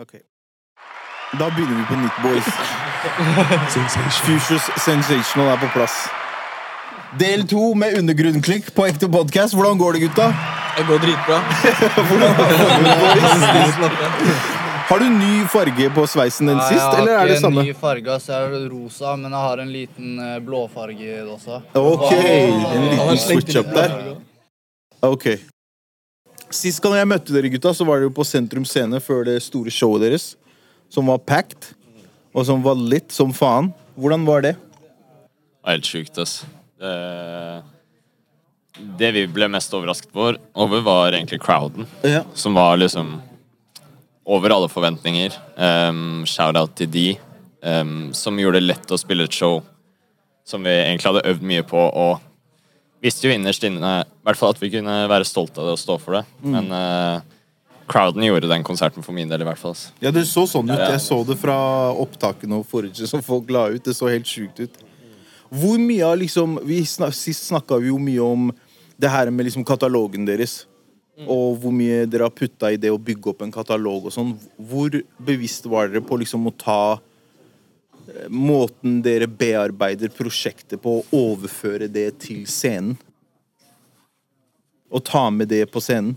Ok. Da begynner vi på nytt, boys. Futures Sensational er på plass. Del to med undergrunnklikk på ekte podcast. Hvordan går det, gutta? Det går dritbra. Har du ny farge på sveisen enn sist, eller er det samme? Jeg har ikke en ny farge, så jeg er rosa, men jeg har en liten eh, blåfarge det også. Ok, en liten switch up der. Ok. Sist gang jeg møtte dere, gutta, så var dere på Sentrum Scene før det store showet deres. Som var packed, og som var litt som faen. Hvordan var det? Helt sjukt, ass. Det, det vi ble mest overrasket over, over, var egentlig crowden. Ja. Som var liksom over alle forventninger. Um, Shout-out til de, um, som gjorde det lett å spille et show som vi egentlig hadde øvd mye på, og visste jo innerst inne i hvert fall at vi kunne være stolte av det og stå for det. Men uh, crowden gjorde den konserten for min del, i hvert fall. ass. Ja, det så sånn ut. Jeg så det fra opptakene og forrige som folk la ut. Det så helt sjukt ut. Hvor mye av liksom vi snak, Sist snakka vi jo mye om det her med liksom katalogen deres. Og hvor mye dere har putta i det å bygge opp en katalog og sånn. Hvor bevisst var dere på liksom å ta måten dere bearbeider prosjektet på, og overføre det til scenen? Og ta med det på scenen?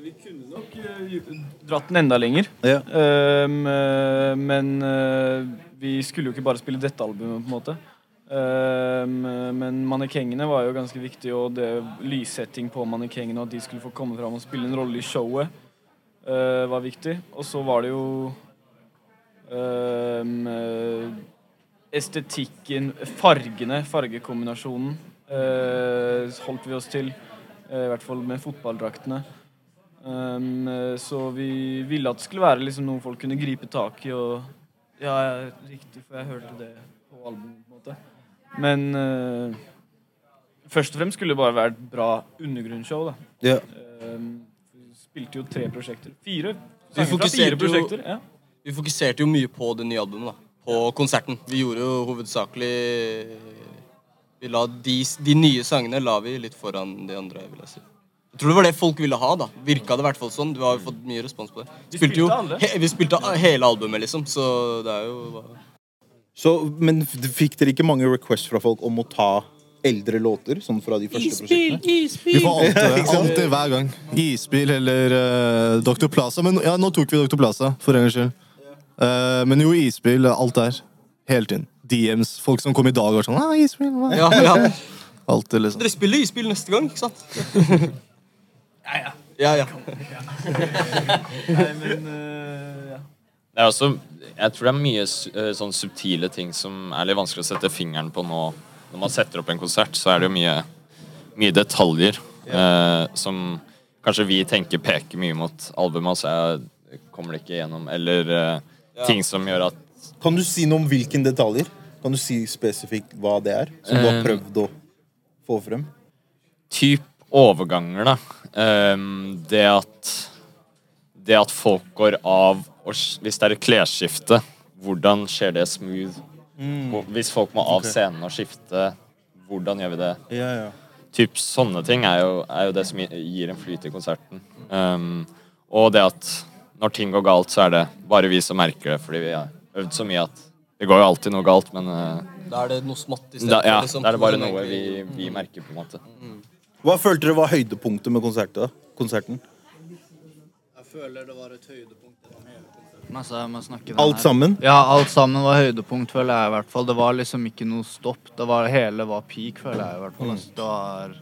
Vi kunne nok eh, dratt den enda lenger. Ja. Um, eh, men eh, vi skulle jo ikke bare spille dette albumet, på en måte. Um, men mannekengene var jo ganske viktig, og det lyssetting på mannekengene, og at de skulle få komme fram og spille en rolle i showet, eh, var viktig. Og så var det jo eh, estetikken, fargene, fargekombinasjonen, uh, holdt vi oss til. Uh, I hvert fall med fotballdraktene. Um, så vi ville at det skulle være liksom noe folk kunne gripe tak i. Og ja, riktig, for jeg hørte det på albumet. på en måte. Men først og fremst skulle det bare være et bra undergrunnsshow. da. Ja. Um, vi spilte jo tre prosjekter. Fire. Vi sanger fra fire jo- Ja. Vi fokuserte jo mye på det nye albumet, da. På konserten. Vi gjorde jo hovedsakelig Vi la de, de nye sangene la vi litt foran de andre, vil jeg si. Jeg tror det var det folk ville ha, da. Virka det i hvert fall sånn. Du har jo fått mye respons på det. Vi Spilte jo, he, vi spilte hele albumet, liksom, så det er jo Så, men fikk dere ikke mange requests fra folk om å ta eldre låter? Sånn fra de første prosjektene? Vi får alltid. Alltid, hver gang. Isbil eller uh, Dr. Plaza. Men ja, nå tok vi Dr. Plaza, for en gangs skyld. Eh, men jo, isbil. Alt der. Hele tiden. DMs. Folk som kom i dag og var sånn ah, isbil. hva?» Ja, ja. Alltid, liksom. Dere spiller isbil neste gang, ikke sant? ja, ja. ja, ja. Nei, men uh, ja. Det er også, jeg tror det er mye eh, sånn subtile ting som er litt vanskelig å sette fingeren på nå. Når man setter opp en konsert, så er det jo mye, mye detaljer eh, som kanskje vi tenker peker mye mot albumet, og så er- kommer det ikke gjennom. Eller eh, ting som gjør at Kan du si noe om hvilken detaljer? Kan du si spesifikt hva det er? Som du har Eh. prøvd å få frem? typ overganger, da. Um, det at Det at folk går av og Hvis det er et klesskifte, hvordan skjer det smooth? Mm. Hvis folk må av scenen og skifte, hvordan gjør vi det? Ja, ja. Typ sånne ting er jo, er jo det som gir en flyt i konserten. Um, og det at når ting går galt, så er det bare vi som merker det, fordi vi har øvd så mye at det går jo alltid noe galt, men eh, Da er det noe smått i stedet. da, ja, liksom, da er det bare noe vi, vi merker, på en måte. Hva følte dere var høydepunktet med konsertet? konserten? Jeg føler det var et høydepunkt Alt sammen? Ja, alt sammen var høydepunkt, føler jeg i hvert fall. Det var liksom ikke noe stopp. Det var, hele var peak, føler jeg i hvert fall. Altså, det var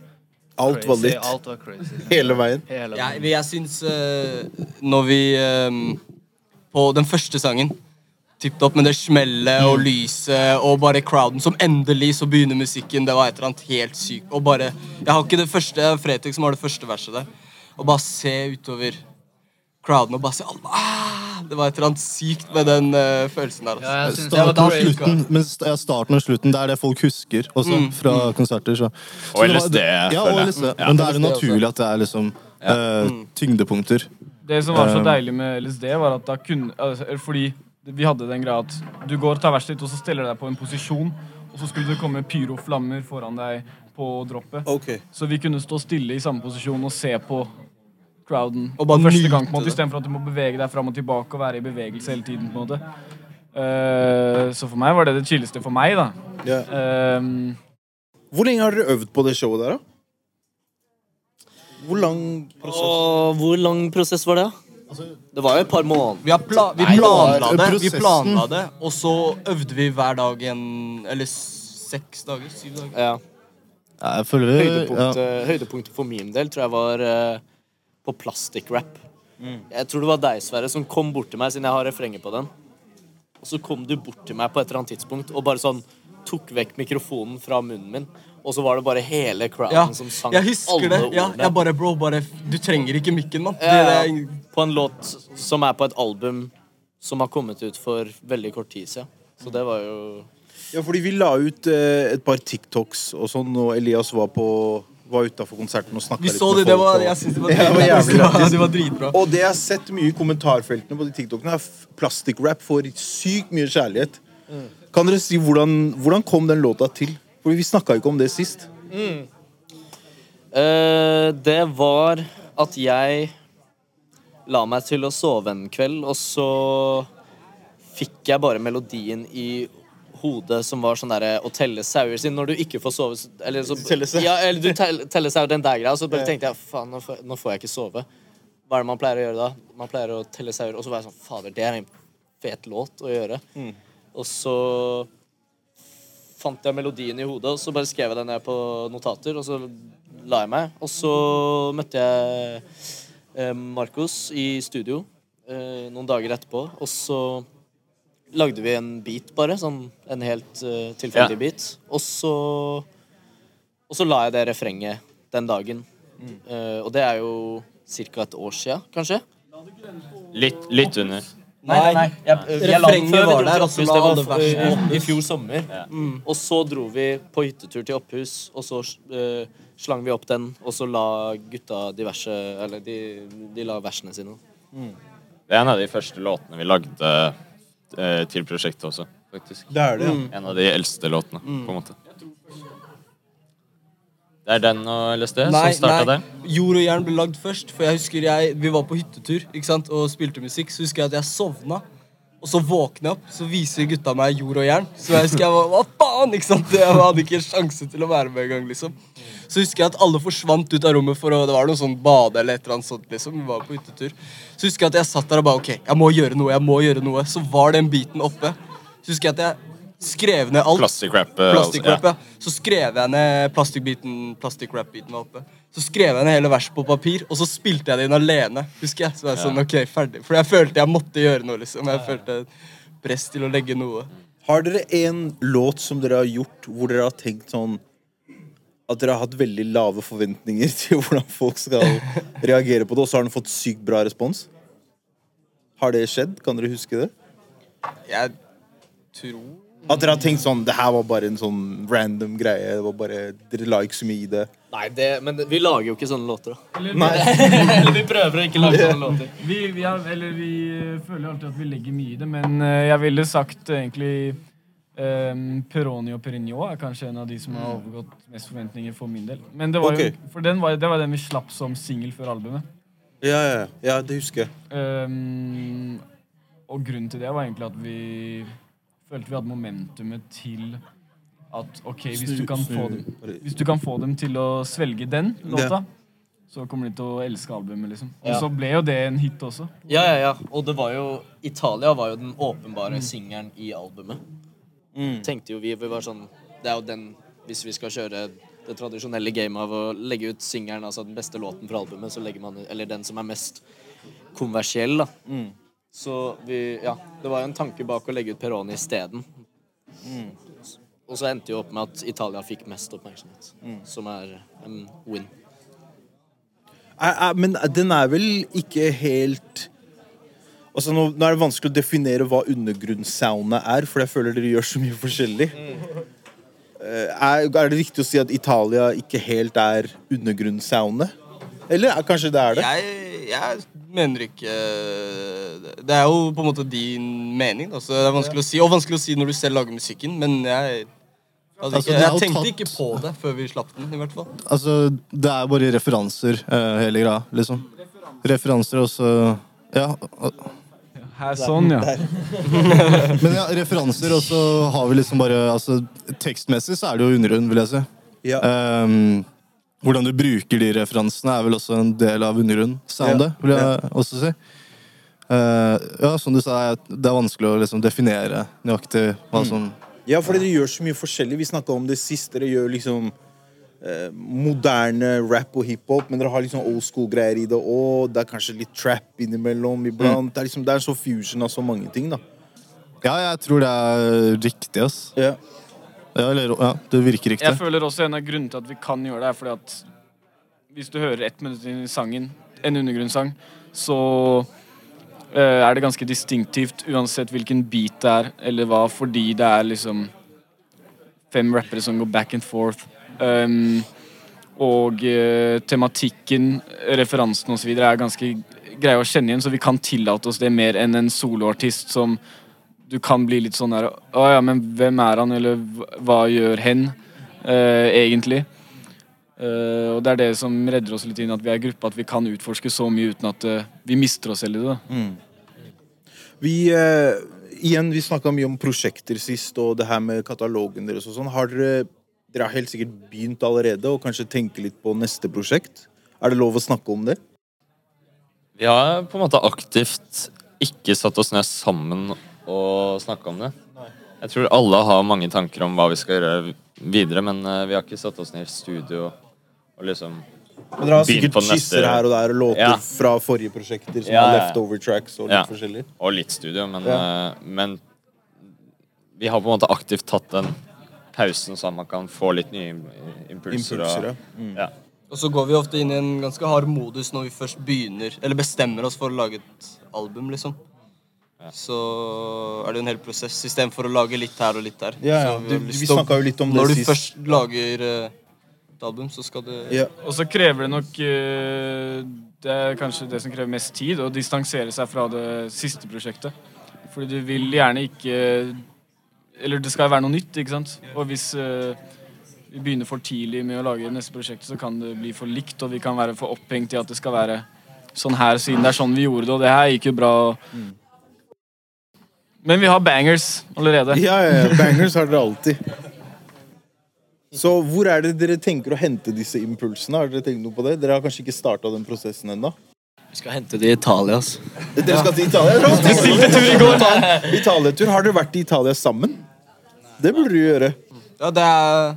Alt var litt. Alt var crazy. Hele veien. Hele Jeg, veien. jeg syns uh, Når vi um, På den første sangen Tippet opp med det smellet og lyset og bare crowden som endelig så begynner musikken. Det var et eller annet helt sykt. Og bare Jeg har ikke det første Fretex som har det første verset der. Og bare se utover crowden og bare se alle ah, Det var et eller annet sykt med den uh, følelsen der. Ja, Altså. det var Starten og slutten, men ja, starten og slutten, det er det folk husker også fra konserter. Så. Så Og det var- LSD, Ja, og. LSD. Ja. Men da er det naturlig at det er liksom uh, tyngdepunkter. Det som var så Um, deilig med LSD, var at da kunne altså, Fordi vi hadde den greia at du går og tar verset ditt, og så stiller du deg på en posisjon, og så skulle det komme pyroflammer foran deg på droppet. Okay. Så vi kunne stå stille i samme posisjon og se på crowden. Og bare For første gang, på en måte. Istedenfor at du må bevege deg fram og tilbake og være i bevegelse hele tiden. på en måte. Uh, så for meg var det det chilleste for meg, da. Yeah. Um, Hvor lenge har dere øvd på det showet der, da? Hvor lang prosess? Åh, hvor lang prosess var det? da? Det var jo et par måneder. Vi, pla vi planla det det, vi planla det, og så øvde vi hver dag en Eller seks dager? Syv dager? Ja. Ja, jeg føler vi ja. Høydepunktet, høydepunktet for min del tror jeg var eh, på plastic Mm. Jeg tror det var deg, Sverre, som kom bort til meg, siden jeg har refrenget på den. Og så kom du bort til meg på et eller annet tidspunkt og bare sånn tok vekk mikrofonen fra munnen min. Og så var det bare hele crowden Ja, som sang jeg husker det. alle Ja, ordene. jeg bare, bro, bare Du trenger ikke mikken, mann. Ja, ja. På en låt som er på et album som har kommet ut for veldig kort tid siden. Så det var jo Ja, fordi vi la ut eh, et par TikToks og sånn, og Elias var på var utafor konserten og snakka litt så med det. det folk, var, jeg synes det var det var jævlig Det var- lættis. Det var dritbra. Og det jeg har sett mye i kommentarfeltene på de TikTokene, er plastikk-rap får sykt mye kjærlighet. Kan dere si hvordan, hvordan kom den låta til? For vi snakka ikke om det sist. Eh, Det var at jeg la meg til å sove en kveld, og så fikk jeg bare melodien i hodet som var sånn derre å telle sauer. sin når du ikke får sove eller så, Ja, eller du tell, teller sauer, den der greia. Så bare tenkte jeg faen, nå, får- nå får jeg ikke sove. Hva er det man pleier å gjøre da? Man pleier å telle sauer. Og så var jeg sånn Fader, det er en fet låt å gjøre. Og så fant jeg melodien i hodet, og så bare skrev jeg den ned på notater, og så la jeg meg. Og så møtte jeg eh, Marcos i studio eh, noen dager etterpå, og så lagde vi en beat, bare. Sånn en helt uh, tilfeldig Ja. beat. Og så Og så la jeg det refrenget den dagen. Eh, og det er jo ca. et år sia, kanskje. Litt, litt under. Nei, nei, nei. Jeg, jeg la Refrenget var der, Opphus. Det var alle f- i, i fjor sommer. Og så dro vi på hyttetur til Opphus, og så uh, slang vi opp den, og så la gutta diverse Eller de, de la versene sine. Det er en av de første låtene vi lagde eh, til prosjektet også, faktisk. Det er det, ja. En av de eldste låtene, på en måte. Det er den og LSD som starta der. Jord og jern ble lagd først. For jeg husker jeg, Vi var på hyttetur ikke sant? og spilte musikk. Så husker jeg at jeg sovna. Og så våkner jeg opp, så viser gutta meg jord og jern. Så jeg husker jeg var Hva faen? ikke sant? Jeg hadde ikke sjanse til å være med engang. Liksom. Så husker jeg at alle forsvant ut av rommet for å Det var noe sånn bade eller et eller annet sånt. liksom. Vi var på utetur. Så husker jeg at jeg satt der og bare OK, jeg må gjøre noe. jeg må gjøre noe. Så var den biten oppe. Så husker jeg at jeg skrev ned alt. Plastic Rap. eh, Plastic Rap, ja. Så skrev jeg ned plastikkbiten Plastic var oppe. Så skrev jeg ned hele verset på papir, og så spilte jeg det inn alene. Husker jeg. Så var jeg sånn, ok, ferdig. For jeg følte jeg måtte gjøre noe. liksom. Jeg følte press til å legge noe. Har dere en låt som dere har gjort hvor dere har tenkt sånn At dere har hatt veldig lave forventninger til hvordan folk skal reagere på det, og så har den fått sykt bra respons? Har det skjedd? Kan dere huske det? Jeg tror At dere har tenkt sånn Det her var bare en sånn random greie. Det var bare, Dere la ikke så mye i det. Nei, det, men vi lager jo ikke sånne låter, da. Nei. Eller vi prøver å ikke lage sånne låter. Vi, vi, har, eller vi eh, føler alltid at vi legger mye i det, men eh, jeg ville sagt eh, egentlig um, Peroni og Perignon er kanskje en av de som har overgått mest forventninger for min del. Men det var jo, for den var, det var den vi slapp som singel før albumet. Ja, ja, ja, det husker jeg. Um, og grunnen til det var egentlig at vi følte vi hadde momentumet til at OK, hvis du kan få dem, hvis du kan få dem til å svelge den låta, så kommer de til å elske albumet, liksom. Og Ja. så ble jo det en hit også. Ja, ja, ja. Og det var jo Italia var jo den åpenbare singelen i albumet. Tenkte jo vi, vi var sånn Det er jo den Hvis vi skal kjøre det tradisjonelle gamet av å legge ut singelen, altså den beste låten fra albumet, så legger man Eller den som er mest kommersiell, da. Så vi Ja. Det var jo en tanke bak å legge ut Peroni isteden. Og så endte jo opp med at Italia fikk mest oppmerksomhet. Som er en win. Er, er, men den er vel ikke helt Altså nå, nå er det vanskelig å definere hva undergrunnssoundet er, for jeg føler dere gjør så mye forskjellig. Eh, Er, er det riktig å si at Italia ikke helt er undergrunnssoundet? Eller er, kanskje det er det? Jeg, jeg mener ikke Det er jo på en måte din mening, da, så det er vanskelig å si. Og vanskelig å si når du selv lager musikken, men jeg altså, Altså, ikke, er Jeg tenkte tatt- ikke på det før vi slapp den, i hvert fall. Altså, det er bare referanser, eh, hele greia, liksom. referanser også Ja, Her sånn, ja. men ja, referanser, og så har vi liksom bare altså, Tekstmessig så er det jo undergrunn, vil jeg si. Ja. Um, hvordan du bruker de referansene, er vel også en del av undergrunn-soundet, vil jeg også si. Uh, ja, som du sa, det er vanskelig å liksom definere nøyaktig hva som Ja, fordi dere gjør så mye forskjellig. Vi snakka om det sist. Dere gjør liksom eh, moderne rap og hiphop, men dere har liksom old school-greier i det òg. Det er kanskje litt trap innimellom iblant. Det, er liksom, det er så fusion av så mange ting, da. Ja, jeg tror det er riktig, ass. Ja. Ja, eller, ja, det virker riktig. Jeg føler også en av grunnene til at vi kan gjøre det, er fordi at hvis du hører ett minutt inn i sangen, en undergrunnssang, så uh, er det ganske distinktivt uansett hvilken beat det er, eller hva, fordi det er liksom fem rappere som går back and forth. Um, og uh, tematikken, referansen osv. er ganske greie å kjenne igjen, så vi kan tillate oss det mer enn en soloartist som du kan bli litt sånn der Å ja, men hvem er han, eller hva- gjør hen, uh, egentlig? Uh, og det er det som redder oss litt inn, at vi er gruppe, at vi kan utforske så mye uten at vi mister oss selv i det. Mm. Vi, igjen, vi snakka mye om prosjekter sist, og det her med katalogen deres og sånn. Har dere Dere har helt sikkert begynt allerede, og kanskje tenker litt på neste prosjekt? Er det lov å snakke om det? Vi har på en måte aktivt ikke satt oss ned sammen og snakka om det. Jeg tror alle har mange tanker om hva vi skal gjøre videre, men eh, vi har ikke satt oss ned i studio og liksom Men dere har sikkert på skisser her og der, og låter Ja. fra forrige prosjekter som Ja, har ja, leftover tracks og litt forskjellig. Og litt studio, men, eh, men vi har på en måte aktivt tatt den pausen, at man kan få litt nye im- impulser. Impulser, ja. og, ja. Og så går vi ofte inn i en ganske hard modus når vi først begynner, eller bestemmer oss for å lage et album, liksom. Så er det en hel prosess, istedenfor å lage litt her og litt der. Ja, ja. Vi, vi til snakket jo litt om det sist. Når du sist. først lager uh, et album, så skal det Ja. Og så krever det nok uh, Det er kanskje det som krever mest tid, å distansere seg fra det siste prosjektet. Fordi du vil gjerne ikke Eller det skal være noe nytt, ikke sant? Og hvis eh, vi begynner for tidlig med å lage neste prosjekt, så kan det bli for likt, og vi kan være for opphengt i at det skal være sånn her, siden det er sånn vi gjorde det, og det her gikk jo bra. Men vi har bangers allerede. Ja, ja, ja. Bangers har dere alltid. Så hvor er det dere tenker å hente disse impulsene? Har dere tenkt noe på det? Dere har kanskje ikke starta den prosessen ennå? Vi skal hente det i Italia, altså. Dere skal til Italia? Bestilte tur i går! Italietur, Har dere vært i Italia sammen? Det burde du gjøre. Ja, det er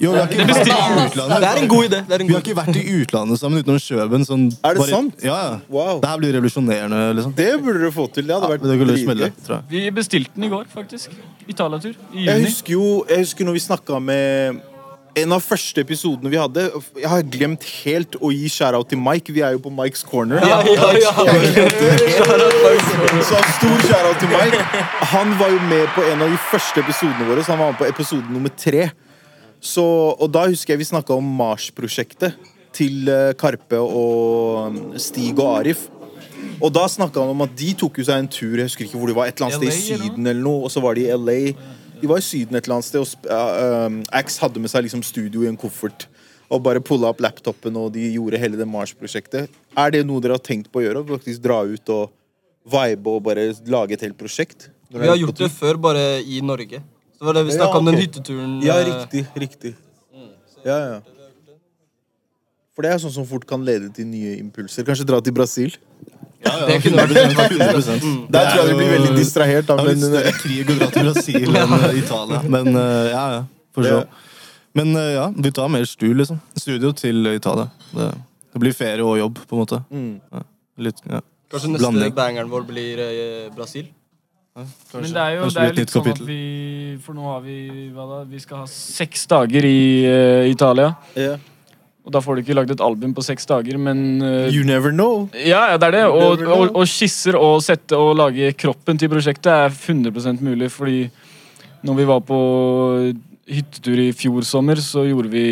Jo, vi har ikke vært i utlandet. Det er en god idé. Det er en Vi har ikke vært i utlandet sammen utenom Kjøben. Sånn, Er det bare- sant? Ja, ja. Wow. Det her blir revolusjonerende, liksom. Det burde du få til. Det hadde Ja, vært men det smelle, tror jeg. Vi bestilte den i går, faktisk. Italiatur. I juni. Jeg husker jo jeg husker når vi snakka med en av første episodene vi hadde Jeg har glemt helt å gi shout-out til Mike. Vi er jo på Mikes corner. ja, ja, ja. Så stor shout-out til Mike. Han var jo med på en av de første episodene våre. Så han var med på episode nummer tre. Så, og da husker jeg vi snakka om Mars-prosjektet til eh, Karpe og um, Stig og Arif. Og da snakka han om at de tok jo seg en tur Jeg husker ikke hvor de var, et eller annet sted i Syden eller noe. Og så var de i LA. De var i Syden et eller annet sted, og uh, um, Axe hadde med seg liksom studio i en koffert. Og bare pulla opp laptopen, og de gjorde hele det Mars-prosjektet. Er det noe dere har tenkt på å gjøre? Faktisk dra ut og vibe og bare lage et helt prosjekt? Vi har gjort det før, bare i Norge. Så var det vi snakka Ja, om, den hytteturen. Ja, riktig. riktig. Mm, Ja, ja. For det er sånn som fort kan lede til nye impulser. Kanskje dra til Brasil? Ja, Det er vært 100%. Der tror jeg de blir veldig distrahert. Da, Det er men, krig å dra til Brasil enn eh, Italia. Men eh, ja, ja. For så. Men eh, ja, vi tar mer stu, liksom. Studio til Italia. Det, det blir ferie og jobb, på en måte. Ja, Litt, ja. Kanskje neste Blanding. bangeren vår blir eh, Brasil? Men det er jo det er litt litt sånn at vi For nå har vi hva da? Vi skal ha seks dager i uh, Italia. Ja. Og da får du ikke lagd et album på seks dager, men uh, You never know. Ja, ja, det er det. Og, og, og skisser og sette og lage kroppen til prosjektet er 100 mulig, fordi når vi var på hyttetur i fjor sommer, så gjorde vi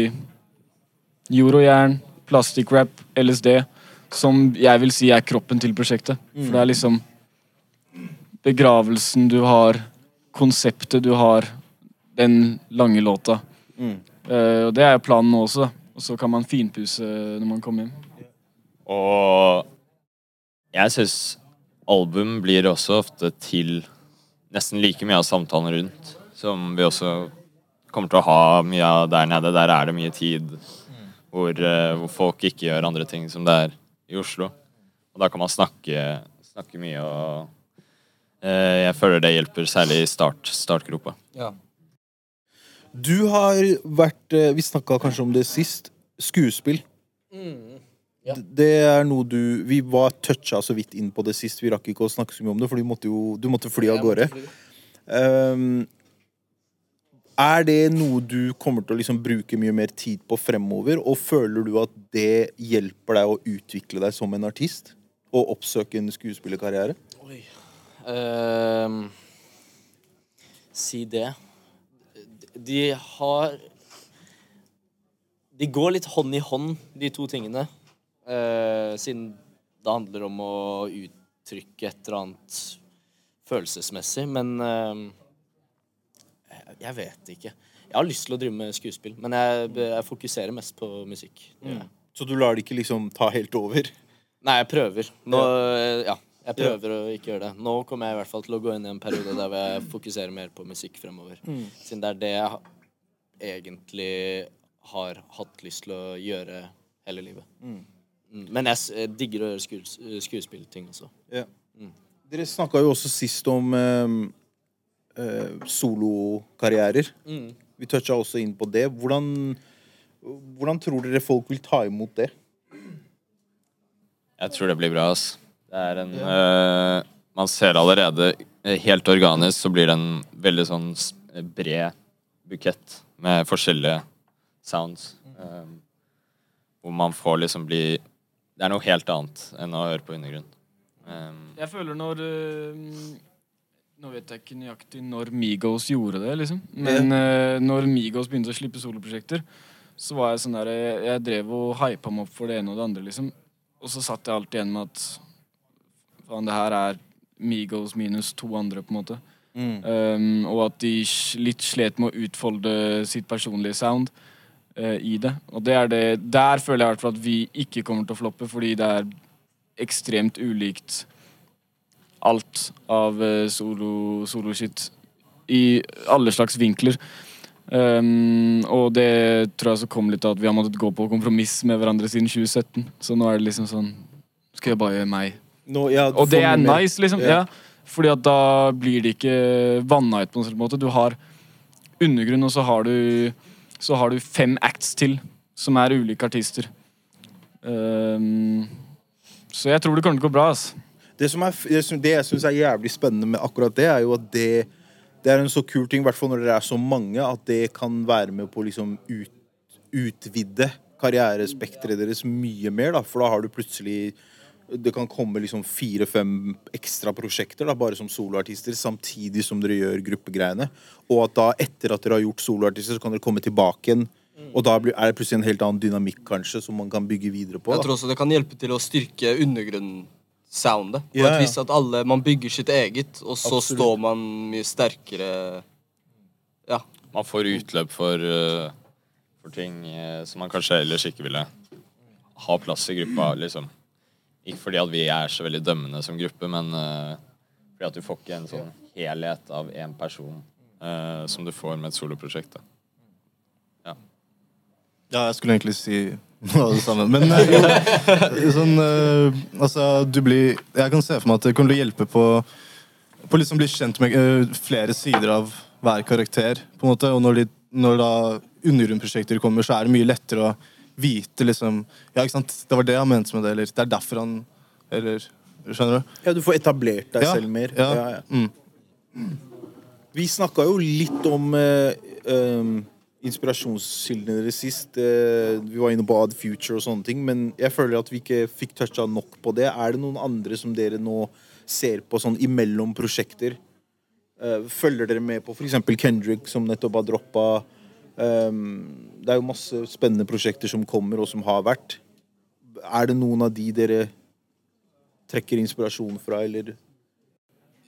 jorojern, plastikkrap, LSD, som jeg vil si er kroppen til prosjektet. For det er liksom begravelsen du har, konseptet du har, den lange låta. Mm. Uh, og det er planen nå også, da. Og så kan man finpusse når man kommer hjem. Og jeg syns album blir også ofte til nesten like mye av samtalen rundt, som vi også kommer til å ha mye av der nede. Der er det mye tid hvor, eh, hvor folk ikke gjør andre ting som det er i Oslo. Og da kan man snakke, snakke mye, og eh, jeg føler det hjelper, særlig i start, startgropa. Du har vært eh, Vi snakka kanskje om det sist. Skuespill. Ja. Det er noe du Vi var toucha så vidt inn på det sist. Vi rakk ikke å snakke så mye om det, for du måtte jo du måtte fly av gårde. Um, er det noe du kommer til å liksom bruke mye mer tid på fremover? Og føler du at det hjelper deg å utvikle deg som en artist? Og oppsøke en skuespillerkarriere? Ehm, si det. De har De går litt hånd i hånd, de to tingene. Eh, siden det handler om å uttrykke et eller annet følelsesmessig. Men eh, jeg- vet ikke. Jeg har lyst til å drive med skuespill, men jeg, jeg fokuserer mest på musikk. Mm. Så du lar det ikke liksom ta helt over? Nei, jeg prøver. Nå, ja. jeg prøver å ikke gjøre det. Nå kommer jeg i hvert fall til å gå inn i en periode der jeg fokuserer mer på musikk fremover. Siden det er det jeg egentlig har hatt lyst til å gjøre hele livet. Mm. Men jeg, jeg digger å gjøre skues, skuespillting også. Ja. Dere snakka jo også sist om eh, eh, solokarrierer. Mm. Vi toucha også inn på det. Hvordan, hvordan tror dere folk vil ta imot det? Jeg tror det blir bra, ass. Det er en eh, Man ser allerede eh, Helt organisk så blir det en veldig sånn bred bukett med forskjellige sounds. Um, hvor man får liksom bli Det er noe helt annet enn å høre på undergrunn. Um, Jeg føler når uh, Nå vet jeg ikke nøyaktig når Migos gjorde det, liksom. Men uh, når Migos begynte å slippe soloprosjekter, så var jeg sånn der Jeg, jeg drev og hypa meg opp for det ene og det andre, liksom. Og så satt jeg alltid igjen med at faen, det her er Migos minus to andre, på en måte. Um, og at de litt slet med å utfolde sitt personlige sound eh, i det. Og det er det Der føler jeg i hvert fall at vi ikke kommer til å floppe, fordi det er ekstremt ulikt alt av eh, solo, soloshit i alle slags vinkler. Um, og det tror jeg så kom litt av at vi har måttet gå på kompromiss med hverandre siden 2017. Så nå er det liksom sånn Skal jeg bare gjøre meg? No, ja, Og det er nice, liksom. Ja. Ja. Fordi at da blir det ikke vanna ut på en sånn måte. Du har undergrunn, og så har du Så har du fem acts til som er ulike artister. Um, så jeg tror det kommer til å gå bra. ass. Det, som er, det jeg syns er jævlig spennende med akkurat det, er jo at det, det er en så kul ting, i hvert fall når dere er så mange, at det kan være med på å liksom ut, utvide karrierespekteret deres mye mer. da, For da har du plutselig Det kan komme liksom fire-fem ekstra prosjekter da, bare som soloartister, samtidig som dere gjør gruppegreiene. Og at da, etter at dere har gjort soloartister, så kan dere komme tilbake igjen. Og da blir, er det plutselig en helt annen dynamikk kanskje som man kan bygge videre på. Da. Jeg tror også det kan hjelpe til å styrke undergrunnssoundet. På Ja, et ja. vis at alle, Man bygger sitt eget, og så Absolutt. står man mye sterkere Ja. man får utløp for, eh, for ting eh, som man kanskje ellers ikke ville ha plass i gruppa, liksom. Ikke fordi at vi er så veldig dømmende som gruppe, men uh, fordi at du får ikke en sånn helhet av én person uh, som du får med et soloprosjekt. da. Ja, jeg skulle egentlig si noe av det samme. Men jo, sånn eh, Altså, du blir Jeg kan se for meg at det kommer til å hjelpe på På liksom bli kjent med uh, flere sider av hver karakter, på en måte. Og når, de, når da undergrunnsprosjekter kommer, så er det mye lettere å vite liksom Ja, ikke sant, det var det han mente med det, eller det er derfor han Eller Skjønner du? Ja, du får etablert deg Ja, selv mer. ja. Ja, ja. Mm. Vi snakka jo litt om eh, um, inspirasjonskildene deres sist. Eh, vi var inne på Odd Future og sånne ting, men jeg føler at vi ikke fikk toucha nok på det. Er det noen andre som dere nå ser på sånn imellom prosjekter? Eh, følger dere med på f.eks. Kendrick, som nettopp har droppa? Um, det er jo masse spennende prosjekter som kommer, og som har vært. Er det noen av de dere trekker inspirasjon fra, eller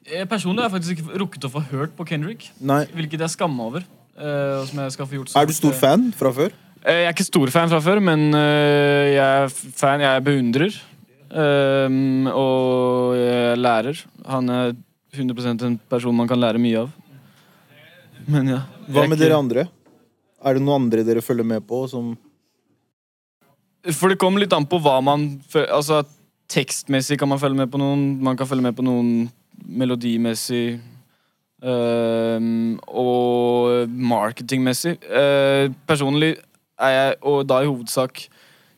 Eh, Personlig har jeg faktisk ikke rukket å få hørt på Kendrick, Nei. hvilket jeg skammer over. eh, Er du stor fan fra før? Eh, Jeg er ikke stor fan fra før, men jeg er fan. Jeg er beundrer. Ehm, og jeg er lærer. Han er 100% en person man kan lære mye av. Men ja. Hva med dere andre? Er det noen andre dere følger med på som For det kommer litt an på hva man Altså, tekstmessig kan man følge med på noen. Man kan følge med på noen melodimessig. Um, og marketingmessig. Uh, personlig er jeg, og da i hovedsak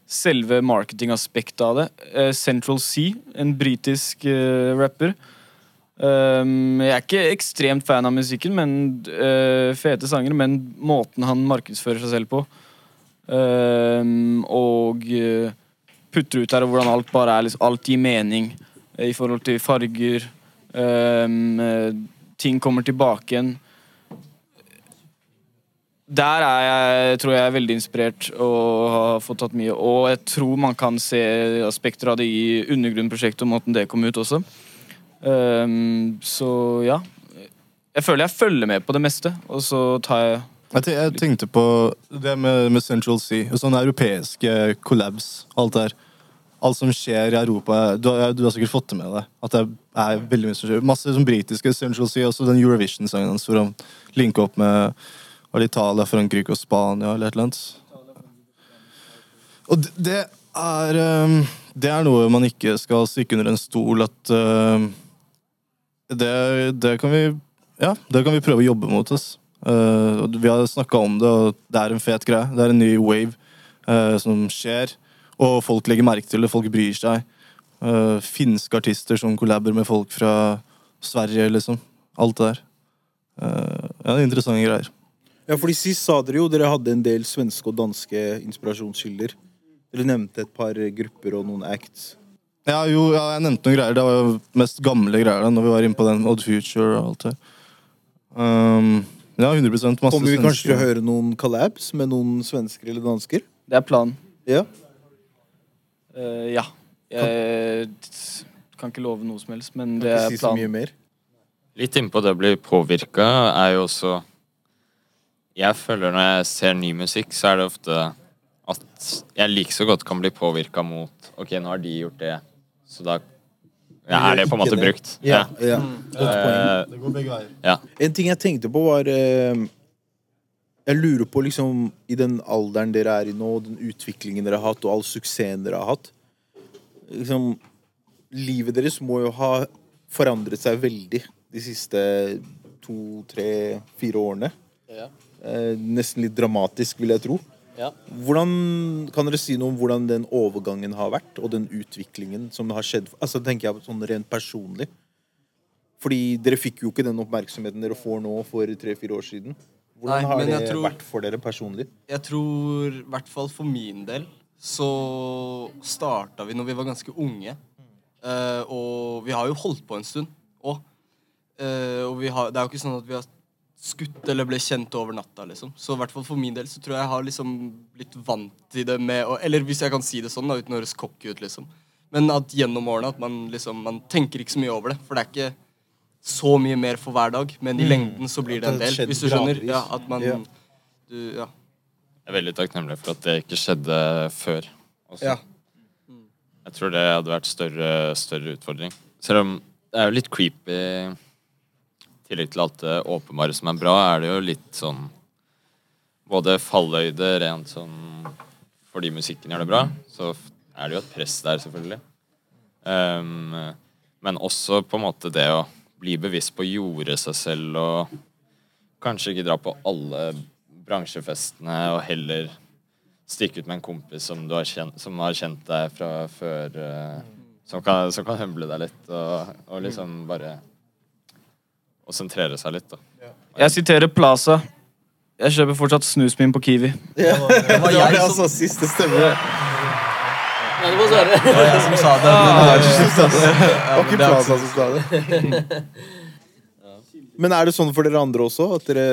selve marketingaspektet av det. uh, Central Sea, en britisk uh, rapper. Ehm, jeg er ikke ekstremt fan av musikken, men uh, fete sanger. Men måten han markedsfører seg selv på, Ehm, og uh, putter ut her og hvordan alt bare er liksom, Alt gir mening uh, i forhold til farger. eh, ting kommer tilbake igjen. Der er jeg, tror jeg er veldig inspirert og har fått tatt mye. Og jeg tror man kan se aspekter av det i Undergrunn-prosjektet og måten det kom ut også. Ehm, så ja. Jeg føler jeg følger med på det meste, og så tar jeg Jeg, tenkte på det med, med Central Sea. Sånne europeiske collabs. Alt der. Alt som skjer i Europa. Du, du har sikkert fått det med deg. At det er veldig mye som skjer. Masse som britiske Central Sea. Også den Eurovision-sangen hans hvor han linker opp med Italia, Frankrike og Spania eller et eller annet. Og det, er um, Det er noe man ikke skal stikke under en stol at um, det, det kan vi Ja, det kan vi prøve å jobbe mot oss. Uh, vi har snakka om det, og det er en fet greie. Det er en ny wave uh, som skjer. Og folk legger merke til det, folk bryr seg. Uh, finske artister som kollaber med folk fra Sverige, liksom. Alt det der. Ja, det er interessante greier. Ja, fordi Sist sa dere jo dere hadde en del svenske og danske inspirasjonskilder. Dere nevnte et par grupper og noen acts. Ja, jo, ja, jeg nevnte noen greier. Det var jo mest gamle greier da, når vi var inne på den Odd Future og alt det. Um, ja, 100 masse svensker. Kommer vi kanskje til å høre noen collabs med noen svensker eller dansker? Det er planen. Ja. Eh, ja. Jeg kan ikke love noe som helst, men det Ikke er si så mye planen. mer. Litt innpå det å bli påvirka er jo også Jeg føler når jeg ser ny musikk, så er det ofte at jeg like så godt kan bli påvirka mot Ok, nå har de gjort det, så da ja, er det på en måte brukt. Ja, ja. Godt poeng. Eh, Det går begge veier. ja. En ting jeg tenkte på, var eh, Jeg lurer på, liksom, i den alderen dere er i nå, den utviklingen dere har hatt, og all suksessen dere har hatt liksom, Livet deres må jo ha forandret seg veldig de siste to, tre, fire årene. Ja. Eh, nesten litt dramatisk, vil jeg tro. Ja. Hvordan, kan dere si noe om hvordan den overgangen har vært, og den utviklingen som har skjedd? Altså tenker jeg sånn rent personlig. Fordi dere fikk jo ikke den oppmerksomheten dere får nå for tre-fire år siden. Hvordan Nei, har det tror- vært for dere personlig? Jeg tror, i hvert fall for min del, så starta vi når vi var ganske unge. Uh, og vi har jo holdt på en stund òg. og vi har, det er jo ikke sånn at vi har skutt eller ble kjent over natta, liksom. Så i hvert fall for min del så tror jeg jeg har liksom blitt vant til det med å Eller hvis jeg kan si det sånn, da, uten å høres cocky ut, liksom. Men at gjennom årene at man liksom Man tenker ikke så mye over det. For det er ikke så mye mer for hver dag, men i lengden så blir det en del. Hvis du skjønner? Ja, at man Ja. Du, ja. Jeg er veldig takknemlig for at det ikke skjedde før. Også. Ja. Jeg tror det hadde vært større, større utfordring. Selv om det er jo litt creepy tillegg til alt det åpenbare som er bra, er det jo litt sånn Både falløyde rent sånn fordi musikken gjør det bra, så er det jo et press der, selvfølgelig. Um, men også på en måte det å bli bevisst på å jorde seg selv og kanskje ikke dra på alle bransjefestene og heller stikke ut med en kompis som, har kjent, som har kjent deg fra før. uh, som, kan, kan humble deg litt, og, og liksom bare Og sentrere seg litt, da. Jeg siterer Plaza. Jeg kjøper fortsatt snusmin på Kiwi. Det var, det var jeg som- altså siste stemme. Nei, det var Sverre. Det var jeg som sa det. Det var ikke Plaza som sa det. Men er det sånn for dere andre også? At dere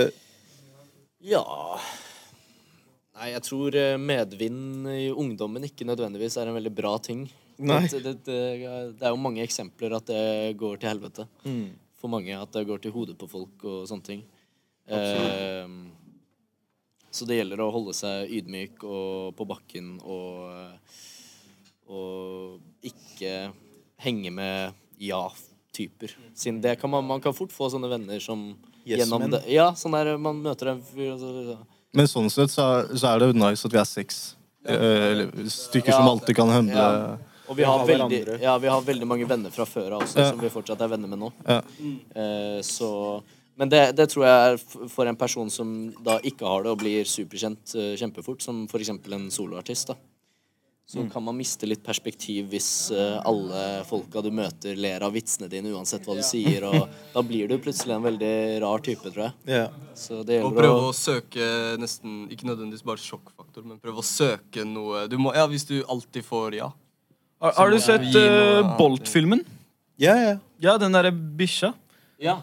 Ja Nei, jeg tror eh, medvind i ungdommen ikke nødvendigvis er en veldig bra ting. Nei. Det, det, det, det er jo mange eksempler at det går til helvete. Mm. For mange at det går til hodet på folk og sånne ting. Eh, Så det gjelder å holde seg ydmyk og på bakken og, og ikke henge med ja-typer. Siden det kan man, man kan fort få sånne venner som Yes gjennom men. det Ja, sånn der man møter en fyr og så Men sånn sett så er, så er det nice at vi er seks eh, stykker stykker som alltid kan handle. Ja. Og vi har, Ha veldig, ja, vi har veldig mange venner fra før av også, Ja. som vi fortsatt er venner med nå. Ja. Eh, så Men det, det tror jeg er for en person som da ikke har det og blir superkjent eh, kjempefort, som f.eks. en soloartist, da. Så kan man miste litt perspektiv hvis eh, alle folka du møter, ler av vitsene dine uansett hva du sier, og da blir du plutselig en veldig rar type, tror jeg. Ja. Så det Og prøve å å søke nesten Ikke nødvendigvis bare sjokkfaktor, men prøve å søke noe du må, Ja, hvis du alltid får ja. Har, har du sett eh. Bolt-filmen? ja, ja. Ja, den derre bikkja. Ja.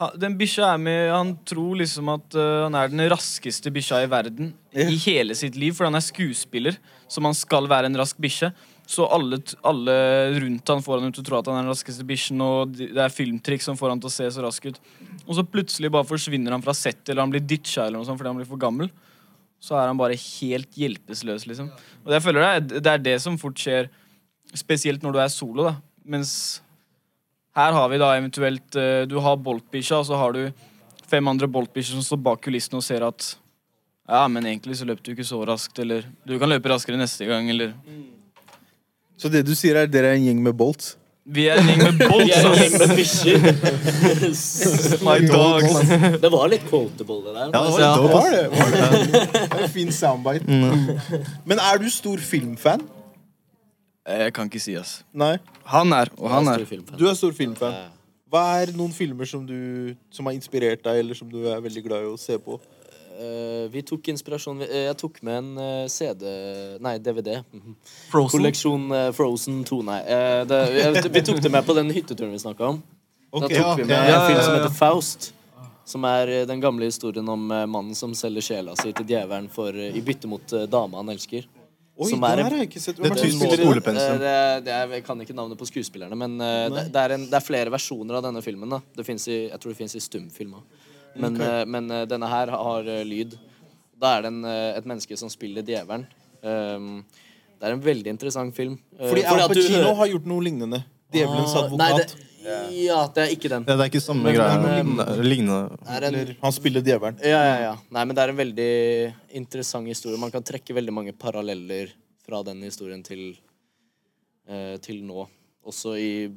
Ha- Den bikkja er med Han tror liksom at eh, han er den raskeste bikkja i verden i hele sitt liv, for han er skuespiller, så man skal være en rask bikkje. Så alle, t- alle rundt han får han til å tro at han er den raskeste bikkjen, og de- det er filmtriks som får han til å se så rask ut. Og så plutselig bare forsvinner han fra settet, eller han blir ditcha eller noe sånt fordi han blir for gammel. Så er han bare helt hjelpeløs, liksom. Og jeg føler det er, det er det som fort skjer, spesielt når du er solo, da. Mens her har vi da eventuelt eh, Du har Bolt-bikkja, og så har du fem andre Bolt-bikkjer som står bak kulissene og ser at Ja, men egentlig så løp du ikke så raskt, eller Du kan løpe raskere neste gang, eller Så det du sier, er dere er en gjeng med bolt? Vi er en gjeng med Bolt, Vi er en gjeng med bikkjer. My dogs. Det var litt quotable, det der. Ja, det var Ja. Var det? Var det? det er en fin soundbite. Men er du stor filmfan? Jeg kan ikke si, ass. Nei. Han er, og han er. Du er stor filmfan. Hva er noen filmer som, du, som har inspirert deg, eller som du er veldig glad i å se på? Eh, vi tok inspirasjon eh, Jeg tok med en eh, CD Nei, DVD. Mhm. Frozen. Kolleksjon eh, Frozen 2, nei. Eh, det, jeg, vi tok det med på den hytteturen vi snakka om. Da Ok, tok vi med ja, en film som ja. heter Faust. Som er eh, den gamle historien om eh, mannen som selger sjela si til djevelen for, eh, i bytte mot eh, dama han elsker. Oi, som er det har jeg ikke sett. Det Hvem er er, jeg kan ikke navnet på skuespillerne, men eh, det, det, er en, det er flere versjoner av denne filmen. da det finnes i, Jeg tror det fins i stumfilm òg. Men, eh, men eh, denne her har lyd. Da er det en, et menneske som spiller djevelen. Um, det er en veldig interessant film. Fordi Al Pacino har gjort noe lignende. Djevelens advokat. nei, advokat. det, ja, det er ikke den. Ja, det er ikke samme greia. Det Lignende. Det Eller han spiller djevelen. ja, ja, ja. Nei, men det er en veldig interessant historie. Man kan trekke veldig mange paralleller fra den historien til, eh, til nå. Også i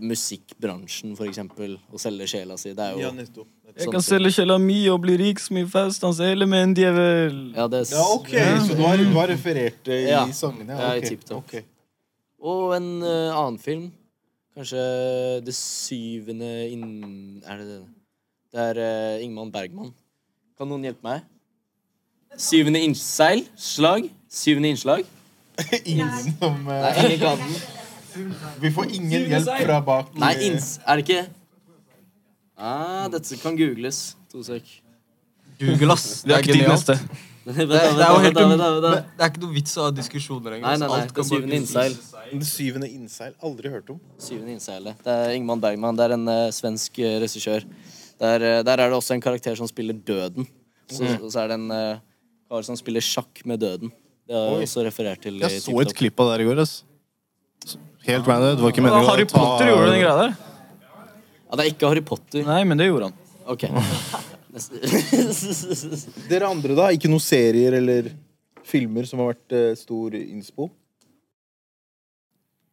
musikkbransjen, for eksempel. Å selge sjela si. Det er jo nettopp. Jeg kan selge sjela mi og bli rik som i Faustans selger med en djevel. Ja, det er, Ja, ok, så du har, du har referert det i Ja. sangene? Ja, i ok, Tip Top. ok. Og en uh, annen film. Kanskje Det syvende inn... Er det det? Det er uh, Ingman Bergman. Kan noen hjelpe meg? Syvende innseil? Slag? Syvende innslag? Ingen som eh, Nei, ingen kan den. Vi får ingen hjelp fra bak. Nei, inns... Er det ikke ah, Dette kan googles. To sek. Google, ass. Det er ikke ditt neste. Det, det er jo helt Det ikke noe vits å ha diskusjoner engang. Nei, nei, nei. Det er syvende innseil. Det syvende innseil. Aldri hørt om. Syvende innseilet. Det er Ingman Bergman. Det er en eh, svensk uh, regissør. Der, eh, der er det også en karakter som spiller døden. Så, Mm. så er det en uh, kar som spiller sjakk med døden. Det har jeg også referert til. i Jeg så et TikTok. klipp av det her i går. ass. Helt random. Det var ikke meningen Harry å ta Potter gjorde den greia der. Ja, det er ikke Harry Potter. Nei, men det gjorde han. Ok. Neste. Dere andre, da? Ikke noen serier eller filmer som har vært eh, stor innspo?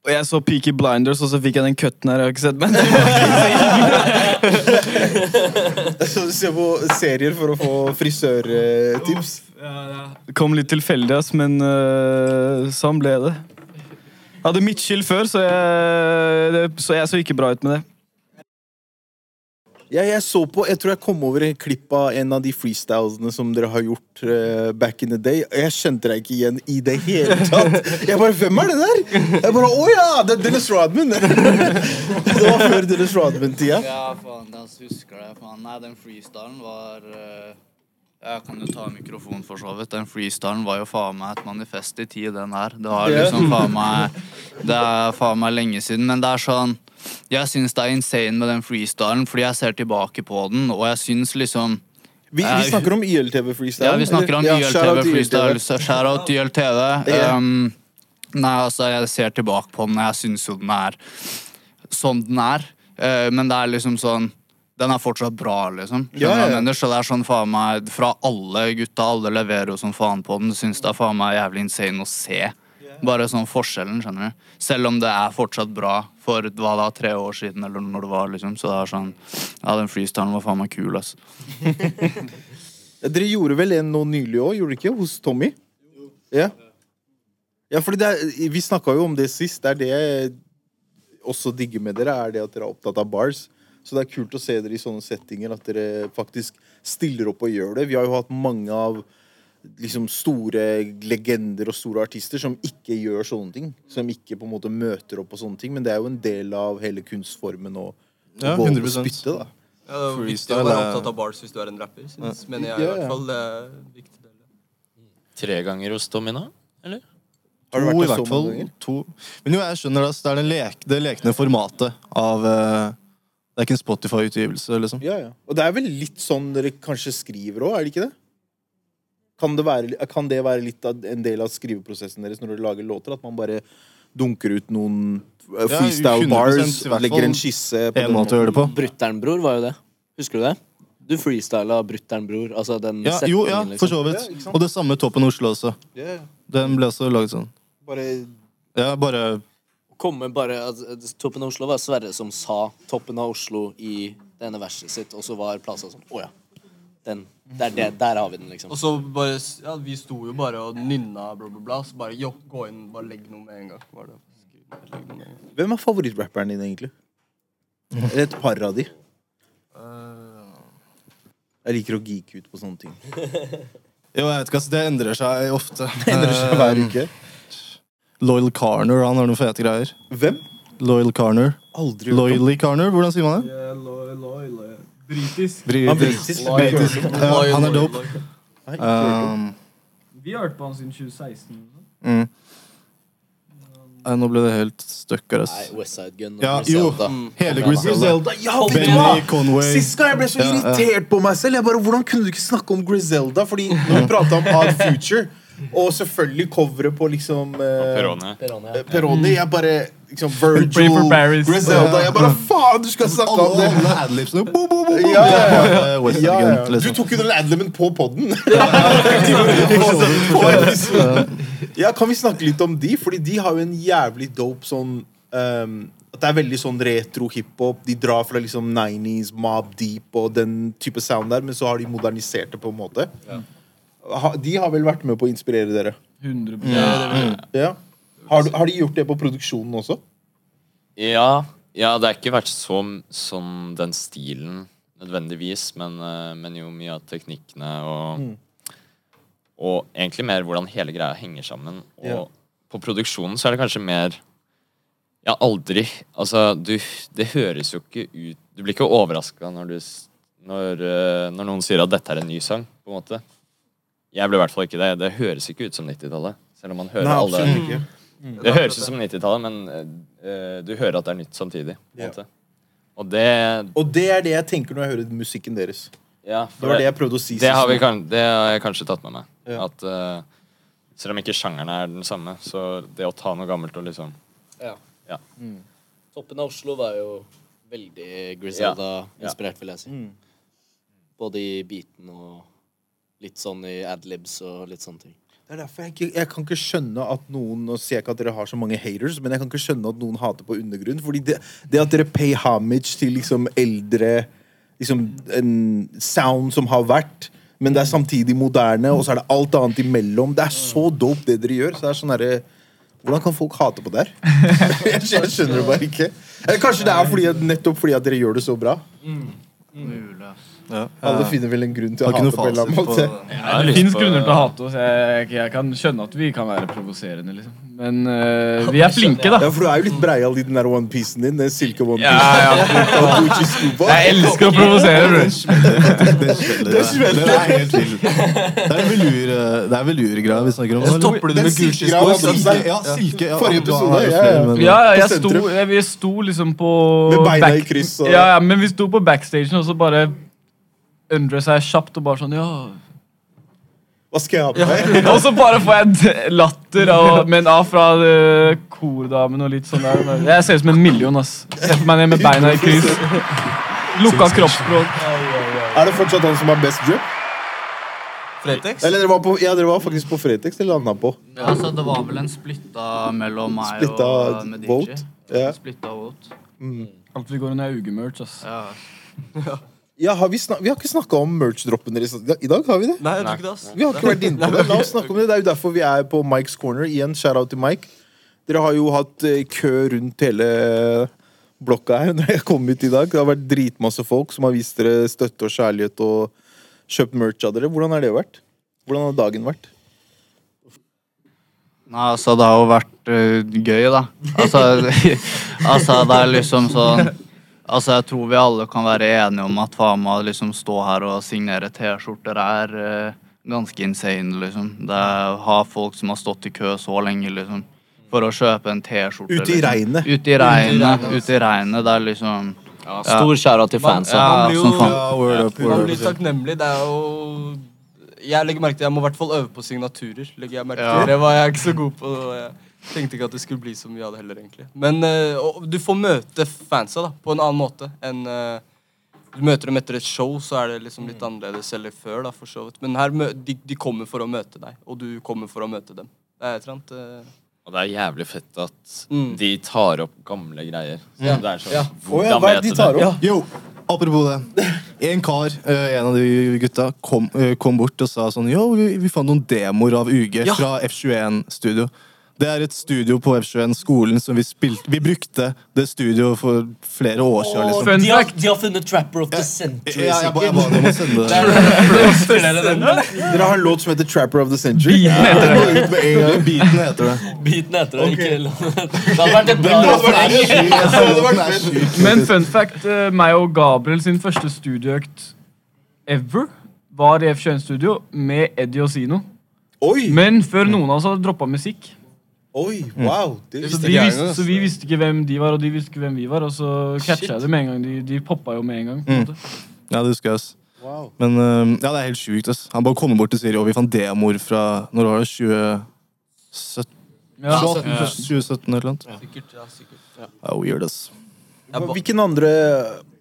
Og jeg så Peaky Blinders, og så fikk jeg den cutten her. Jeg har ikke sett, men Så du ser på serier for å få frisørtips? Det kom litt tilfeldig, ass, men uh, sånn ble det. Jeg hadde midtskill før, så jeg, det, så jeg så ikke bra ut med det. Ja, jeg så på, jeg tror jeg kom over en klipp av en av de freestylesene som dere har gjort uh, back in the day. og Jeg kjente deg ikke igjen i det hele tatt. Jeg bare, hvem er det der? Jeg bare, å ja, det er Dennis Rodman. Det var før Dennis Rodman-tida. Ja, faen, jeg husker det. Faen. Nei, den freestylen var uh, Jeg kan jo ta mikrofonen for så vidt. Den freestylen var jo faen meg et manifest i tid, den her. Det var liksom faen meg Det er faen meg lenge siden, men det er sånn Jeg syns det er insane med den freestylen, fordi jeg ser tilbake på den, og jeg syns liksom Vi, vi snakker om YLTV freestyle. Ja, vi snakker om? Ja, shout out YLTV til freestyle. så Shout out til YLTV. Um, nei, altså, jeg ser tilbake på den, og jeg syns jo den er sånn den er. Uh, men det er liksom sånn Den er fortsatt bra, liksom. Ja, ja, ja. Så det er sånn faen meg Fra alle gutta, alle leverer jo som faen på den. Syns det er faen meg jævlig insane å se. Bare sånn forskjellen, skjønner du. Selv om det er fortsatt bra for hva da, tre år siden, eller når det var, liksom. Så det er sånn Ja, den freestylen var faen meg kul, ass. Dere gjorde vel en nå nylig òg, gjorde dere ikke? Hos Tommy? Ja. Ja, fordi Vi snakka jo om det sist. Det er det jeg også digger med dere, er det at dere er opptatt av bars. Så det er kult å se dere i sånne settinger, at dere faktisk stiller opp og gjør det. Vi har jo hatt mange av liksom store legender og store artister som ikke gjør sånne ting. Som ikke på en måte møter opp på sånne ting. Men det er jo en del av hele kunstformen å, Ja, gå og spytte, da. Ja, det er viktig å være opptatt av bars hvis du er en rapper, synes, mener jeg i Ja, ja. hvert fall. Det er viktig del. Tre ganger hos Domina. Eller? Har du To, vært i der så hvert fall. To. Men jo, jeg skjønner det. ass. Det er det, lek, det lekne formatet av uh, Det er ikke en Spotify-utgivelse, liksom. Ja, ja. Og det er vel litt sånn dere kanskje skriver òg, er det ikke det? Kan det, være, kan det være litt av en del av skriveprosessen deres når dere lager låter? At man bare dunker ut noen freestyle Ja, bars, legger en skisse på En måte å gjøre det på. Brutter'n-bror var jo det. Husker du det? Du freestyla Brutter'n-bror. Altså den Ja, jo, ja, liksom. for så vidt. Ja. Og det samme Toppen Oslo også. Ja, ja. Den ble også laget sånn. Bare Ja, bare Komme bare, altså, Toppen av Oslo var Sverre som sa 'Toppen av Oslo' i det ene verset sitt, og så var Plaza sånn Å ja. Den, der, der, der har vi den, liksom. Og så bare, ja, vi sto jo bare og nynna bla, bla, bla. Så bare jo, gå inn, bare legg noe med en gang. Bare. Skriv, legg noe med en gang. Hvem er favorittrapperen din, egentlig? Eller et par av de? Jeg liker å geeke ut på sånne ting. Jo, jeg vet ikke, altså, Det endrer seg ofte. Det Endrer seg hver uke. Loyal Carner, han har noen fete greier. Hvem? Loyal Carner. Aldri hørt om. Loyally Carner, hvordan sier man det? Yeah, loy, loy, er britisk. britisk. Ja, han er dope. Nei. Um, Vi har hørt på han siden 2016. mm. Nei, nå ble det helt stuck her, Nei, ass. Westside Gun og Ja, jo. Griselda. Hele Kom igjen, da. Griselda. Ja, Benny? Conway. Sist gang jeg ble så irritert på meg selv. Jeg bare, Hvordan kunne du ikke snakke om Griselda? Fordi når vi prata om Odd Future, og selvfølgelig coveret på liksom Perone. Peroni, ja. Peroni Jeg bare liksom Virgil. Griselda Jeg bare Faen, du skal snakke om det! alle adlibsene. Ja, ja, ja. Ja, ja. Du tok jo den adliben på poden. Ja, kan vi snakke litt om de? Fordi de har jo en jævlig dope sånn um, At det er veldig sånn retro hiphop. De drar fra liksom 90s, Mob Deep og den type sound der, men så har de modernisert det på en måte. Ha, de har vel vært med på å inspirere dere? 100% Ja. Har, har de gjort det på produksjonen også? Ja, ja, det har ikke vært så, sånn den stilen nødvendigvis, men, eh, men jo mye av teknikkene og Og egentlig mer hvordan hele greia henger sammen. Og Ja. på produksjonen så er det kanskje mer Ja, aldri Altså, du Det høres jo ikke ut Du blir ikke overraska når du når, eh, når noen sier at dette er en ny sang, på en måte. Jeg ble i hvert fall ikke det. Det høres ikke ut som 90-tallet. Selv om man hører Nei, alle absolutt ikke. det høres ut som 90-tallet, men uh, du hører at det er nytt samtidig. På Ja. måte. Og det Og det er det jeg tenker når jeg hører musikken deres. Ja, Det var det jeg prøvde å si. det, har vi, det har jeg kanskje tatt med meg. Ja. At uh, selv om ikke sjangeren er den samme, så det å ta noe gammelt og liksom Ja. Ja. Toppen av Oslo var jo veldig Griselda-inspirert, vil jeg si. Mm. Både i beaten og litt sånn i adlibs og litt sånne ting. Det er derfor jeg, ikke, jeg kan ikke skjønne at noen Nå sier jeg ikke at dere har så mange haters, men jeg kan ikke skjønne at noen hater på undergrunn. Fordi det, det at dere pay homage til liksom eldre liksom En sound som har vært, men det er samtidig moderne, og så er det alt annet imellom. Det er så dope, det dere gjør. Så det er sånn herre Hvordan kan folk hate på det her? jeg, skjønner- jeg skjønner det bare ikke. Eller kanskje det er fordi nettopp fordi at dere gjør det så bra. Mulig, ass. Ja. Alle finner vel en grunn til å hate på en eller annen måte. på Jeg Det fins på- grunner til å hate oss. Jeg, jeg kan skjønne at vi kan være provoserende, liksom. Men uh, vi er flinke, da. Ja, for du er jo litt breial i den der onepiecen din. Den silke Ja, onepiecen. ja. Jeg elsker å provosere, bror. Det smeller. Er. Det er velur, det er velurgreia vi snakker om. Stopper du det med Gucci silkegreia hadde sko? du Silke, seg. ja, silke. Ja, Forrige du episode, ja, ja. Ja, ja, jeg sto, vi sto liksom på Med beina i kryss og- Ja, ja, men vi sto på backstagen, og så bare undre seg kjapt og bare sånn Ja. Hva skal jeg ha på meg? Og så bare får jeg latter av, men av fra uh, kordamen og litt sånn der. Jeg ser ut som en million, ass. Setter meg ned med beina i kryss. Lukka kroppsspråk. Er det fortsatt han som har best drip? Fretex? Eller dere var, på, ja, dere var faktisk på Fretex, eller landa på? Ja, altså, det var vel en splitta mellom meg Splitta og Medici. vote? Ja. Splitta vote. Alt vi går under er ugemerch, ass. Ja. Ja, har vi, vi har ikke snakka om merch-droppen deres i dag- har vi det? Nei, jeg tror ikke det. ass. Vi har ikke vært inne på det. La oss snakke om det. Det er jo derfor vi er på Mike's Corner. Igjen, shout-out til Mike. Dere har jo hatt eh, kø rundt hele blokka her når jeg kom ut i dag. Det har vært dritmasse folk som har vist dere støtte og kjærlighet og kjøpt merch av dere. Hvordan har det vært? Hvordan har dagen vært? Nei, altså, det har jo vært uh, gøy, da. Altså, altså, det er liksom sånn Altså, jeg tror vi alle kan være enige om at faen meg liksom stå her og signere T-skjorter er eh, ganske insane, liksom. Det er å ha folk som har stått i kø så lenge, liksom. For å kjøpe en T-skjorte. Ute i liksom. regnet. Ute i regnet. Ute i regnet. Det er liksom Stor skjæra til fansa. Ja, Man blir jo som faen. Ja, word up, man blir takknemlig. Det er jo Jeg legger merke til Jeg må i hvert fall øve på signaturer. Legger jeg merke Ja. til Det var jeg ikke så god på. Det, tenkte ikke at det skulle bli så mye av det heller, egentlig. Men uh, og du får møte fansa da på en annen måte enn uh, Du møter dem etter et show, så er det liksom litt annerledes eller før, da, for så vidt. Men her, de, de kommer for å møte deg, og du kommer for å møte dem. Det er et eller annet Uh... Og det er jævlig fett at Mm. de tar opp gamle greier. Ja. Det er sånn, Ja. Ja, hva er de tar opp? Jo, apropos det. En kar, en av de gutta, kom, kom bort og sa sånn Jo, vi, vi fant noen demoer av UG Ja. fra F21-studio. Det er et studio på F21-skolen som vi spilte Vi brukte det studioet for flere år siden. Liksom. De, har, de har funnet Trapper of the Century, Ja, jeg, jeg ba dem å sende det. Dere har en låt som heter 'Trapper of the Century'. Beaten heter det. Beaten heter det. Beaten heter det. Ikke, det hadde vært et bra refreng. Men fun fact, eh, meg og Gabriel sin første studieøkt ever var i F21-studio med Eddie og Oi! Men før noen av oss hadde droppa musikk. Oi, wow. Det Så, visste de jeg visste, så vi visste ikke hvem de var, og de visste ikke hvem vi var. Og så catcha jeg det med en gang. De, de poppa jo med en gang. På en. Ja, det husker jeg. ass. Wow. Men uh, ja, det er helt sjukt. ass. Han bare kommer bort og sier Og vi fant demoer fra Når var det? 2017? Ja. 2017 eller noe? Sikkert, ja, sikkert. Ja, weird, ass. Hvilken andre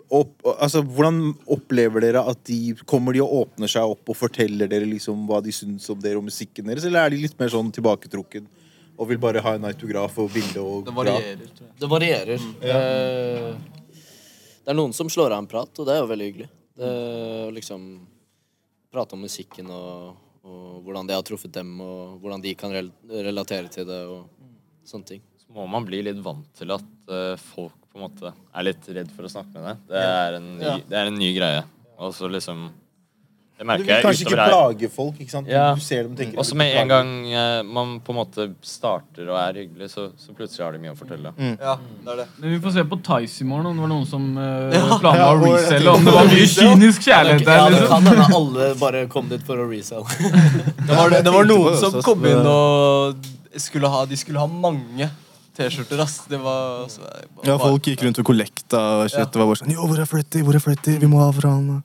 opp, altså, Hvordan opplever dere at de kommer de og åpner seg opp og forteller dere liksom hva de syns om dere og musikken deres, eller er de litt mer sånn tilbaketrukken og vil bare ha en autograf og bilde og Det varierer, tror jeg. Det varierer. Eh, Det er noen som slår av en prat, og det er jo veldig hyggelig. Det å liksom prate om musikken og, og hvordan det har truffet dem, og hvordan de kan rel relatere til det og sånne ting. Så må man bli litt vant til at uh, folk på en måte er litt redd for å snakke med deg. Det er en ny, Ja. det er en ny greie. Og så liksom Det Du vil kanskje ikke plage folk, ikke sant? Ja. Du ser dem og tenker Og så med en gang eh, man på en måte starter og er hyggelig, så, så plutselig har de mye å fortelle. Ja, det er det. Men vi får se på Tice i morgen om det var noen som uh, Ja. planla Ja, å og- reselle. Om det var mye kynisk kjærlighet Ja, der. det liksom. kan hende alle bare kom dit for å resell. Det var, det var noen som kom inn og skulle ha, de skulle ha mange T-skjorter, ass. Det var altså, Ja, folk gikk rundt og kollekta og shit. Ja. Det var bare sånn Jo, hvor er Freddy? Hvor er Freddy? Vi må ha fra han.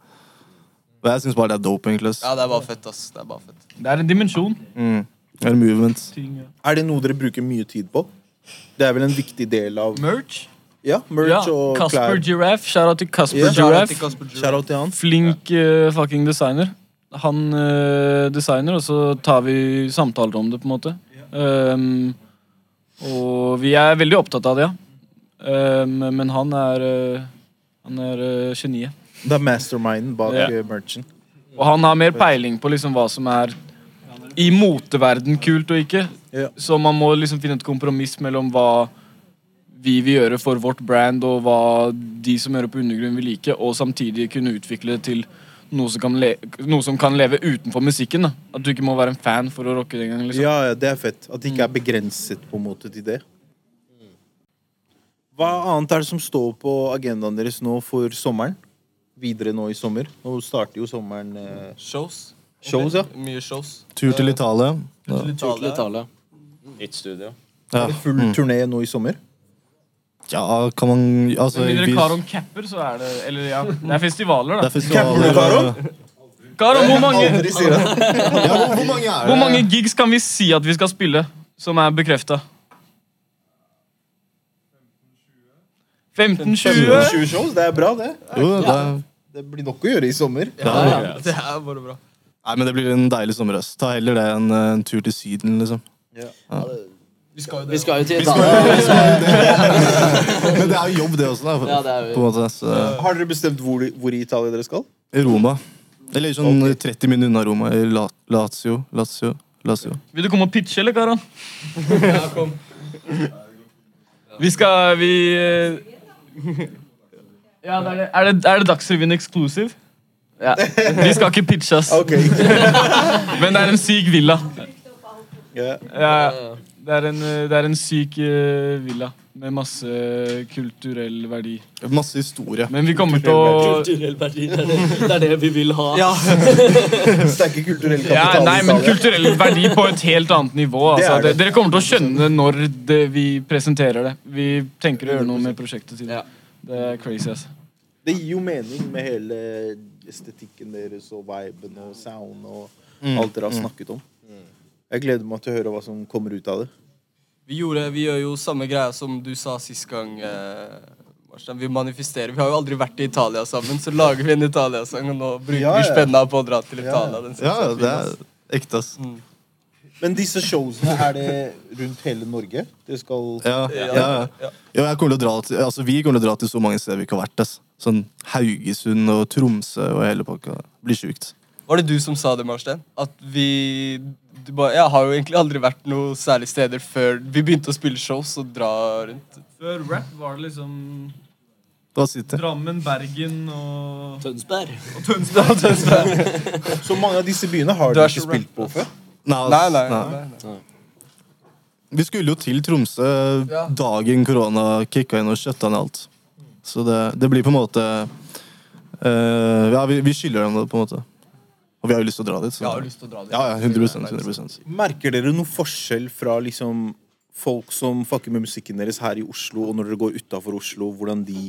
Og jeg syns bare det er dope, egentlig. ass. Ja, det er bare fett, ass. Det er bare fett. Det er en dimensjon. Mm. Det er movement. Ting, ja. Er det noe dere bruker mye tid på? Det er vel en viktig del av Merch. Ja, merch Ja, og Casper klær. Giraffe. Shout-out til Casper Ja. Giraffe. Shout-out til han. Flink eh, fucking designer. Han eh, designer, og så tar vi samtaler om det, på en måte. Um, og vi er veldig opptatt av det, ja. Um, men han er eh, Han er eh, geniet. Det er masterminden bak eh, merchen. Og han har mer peiling på liksom hva som er i moteverden kult og ikke. Yeah. Så man må liksom finne et kompromiss mellom hva vi vil gjøre for vårt brand, og hva de som hører på undergrunn vil like, og samtidig kunne utvikle det til noe som kan, noe som kan leve utenfor musikken. da. At du ikke må være en fan for å rocke det engang. Liksom. Ja, ja, det er fett. At det ikke er begrenset på en måte til det. Hva annet er det som står på agendaen deres nå for sommeren? Videre nå i sommer? Nå starter jo sommeren eh, Shows. Shows, ja. Mye shows. Tur til Italia. Ja. Tur til Italia. Nytt studio. Ja. Er det full turné nå i sommer? Ja, kan man Altså, Hvis dere Karon capper, så er det Eller ja, det er festivaler, det er festivaler, Capper du, Karo? Karon, hvor mange. Ja, hvor, hvor mange er det? hvor mange gigs kan vi si at vi skal spille, som er bekrefta? 15-20? 20 shows, det er bra, det. Jo, det er, Det blir nok å gjøre i sommer. Ja, ja. Det er bare bra. nei, men det blir en deilig sommer. ass. Ta heller det enn eh, en tur til Syden, liksom. Vi skal jo Vi skal jo til Italia. Men det er jo jobb, det også, da. Ja, det er På en måte, så, Har dere bestemt hvor, hvor i Italia dere skal? I Roma. Eller sånn 30 minutter unna Roma. I La Lazio. Lazio. Lazio. Vil du komme og pitche, eller, Karan? Ja, kom. Vi skal Vi eh, Ja, det er det. Er det, er det Dagsrevyen exclusive? Ja. Vi skal ikke pitche, oss. Ok. Men det er en syk villa. Ja. Ja, det er en, det er en syk eh, villa med masse kulturell verdi. Masse historie. Men vi kommer til å Kulturell verdi, det er det, det er det vi vil ha. Ja. Sterke kulturell ja, Nei, men kulturell verdi på et helt annet nivå. Altså. Det det. Dere kommer til å skjønne når det, vi presenterer det. Vi tenker å gjøre noe med prosjektet siden. Ja. Det er crazy, altså. Det gir jo mening med hele estetikken deres og viben og sound og Mm. alt dere har snakket om. Jeg gleder meg til å høre hva som kommer ut av det. Vi, gjorde, vi gjør jo samme greia som du sa sist gang. Eh, vi manifesterer. Vi har jo aldri vært i Italia sammen, så lager vi en Italia-sang, og nå bruker Ja, vi ja. spenna på å dra til Ja. Italia. Den Ja, fin, det er ekte, ass. Men disse showsene, er det rundt hele Norge? Det skal Ja, ja, ja. Jo, jeg kommer til å dra til, altså, vi kommer til å dra til så mange steder vi ikke har vært. Ass. Sånn Haugesund og Tromsø og hele pakka. Det blir sjukt. Var det du som sa det, Marstein? At vi du ba, Jeg har jo egentlig aldri vært noe særlig steder før vi begynte å spille shows og dra rundt. Før rap var det liksom Hva sitter? Drammen, Bergen og Tønsberg. Og Tønsberg. Så mange av disse byene har Du er ikke så spilt på før? Nei, Nei, nei, nei. nei, nei. Vi skulle jo til Tromsø Ja. dagen korona kicka inn og skjøtta ned alt. Så det, det blir på en måte uh, Ja, vi, vi skylder dem det, på en måte. Og vi har jo lyst til å dra dit. Så. Har lyst til å dra dit. Ja, ja, 100%, 100%. Merker dere noe forskjell fra liksom folk som fucker med musikken deres her i Oslo, og når dere går utafor Oslo, hvordan de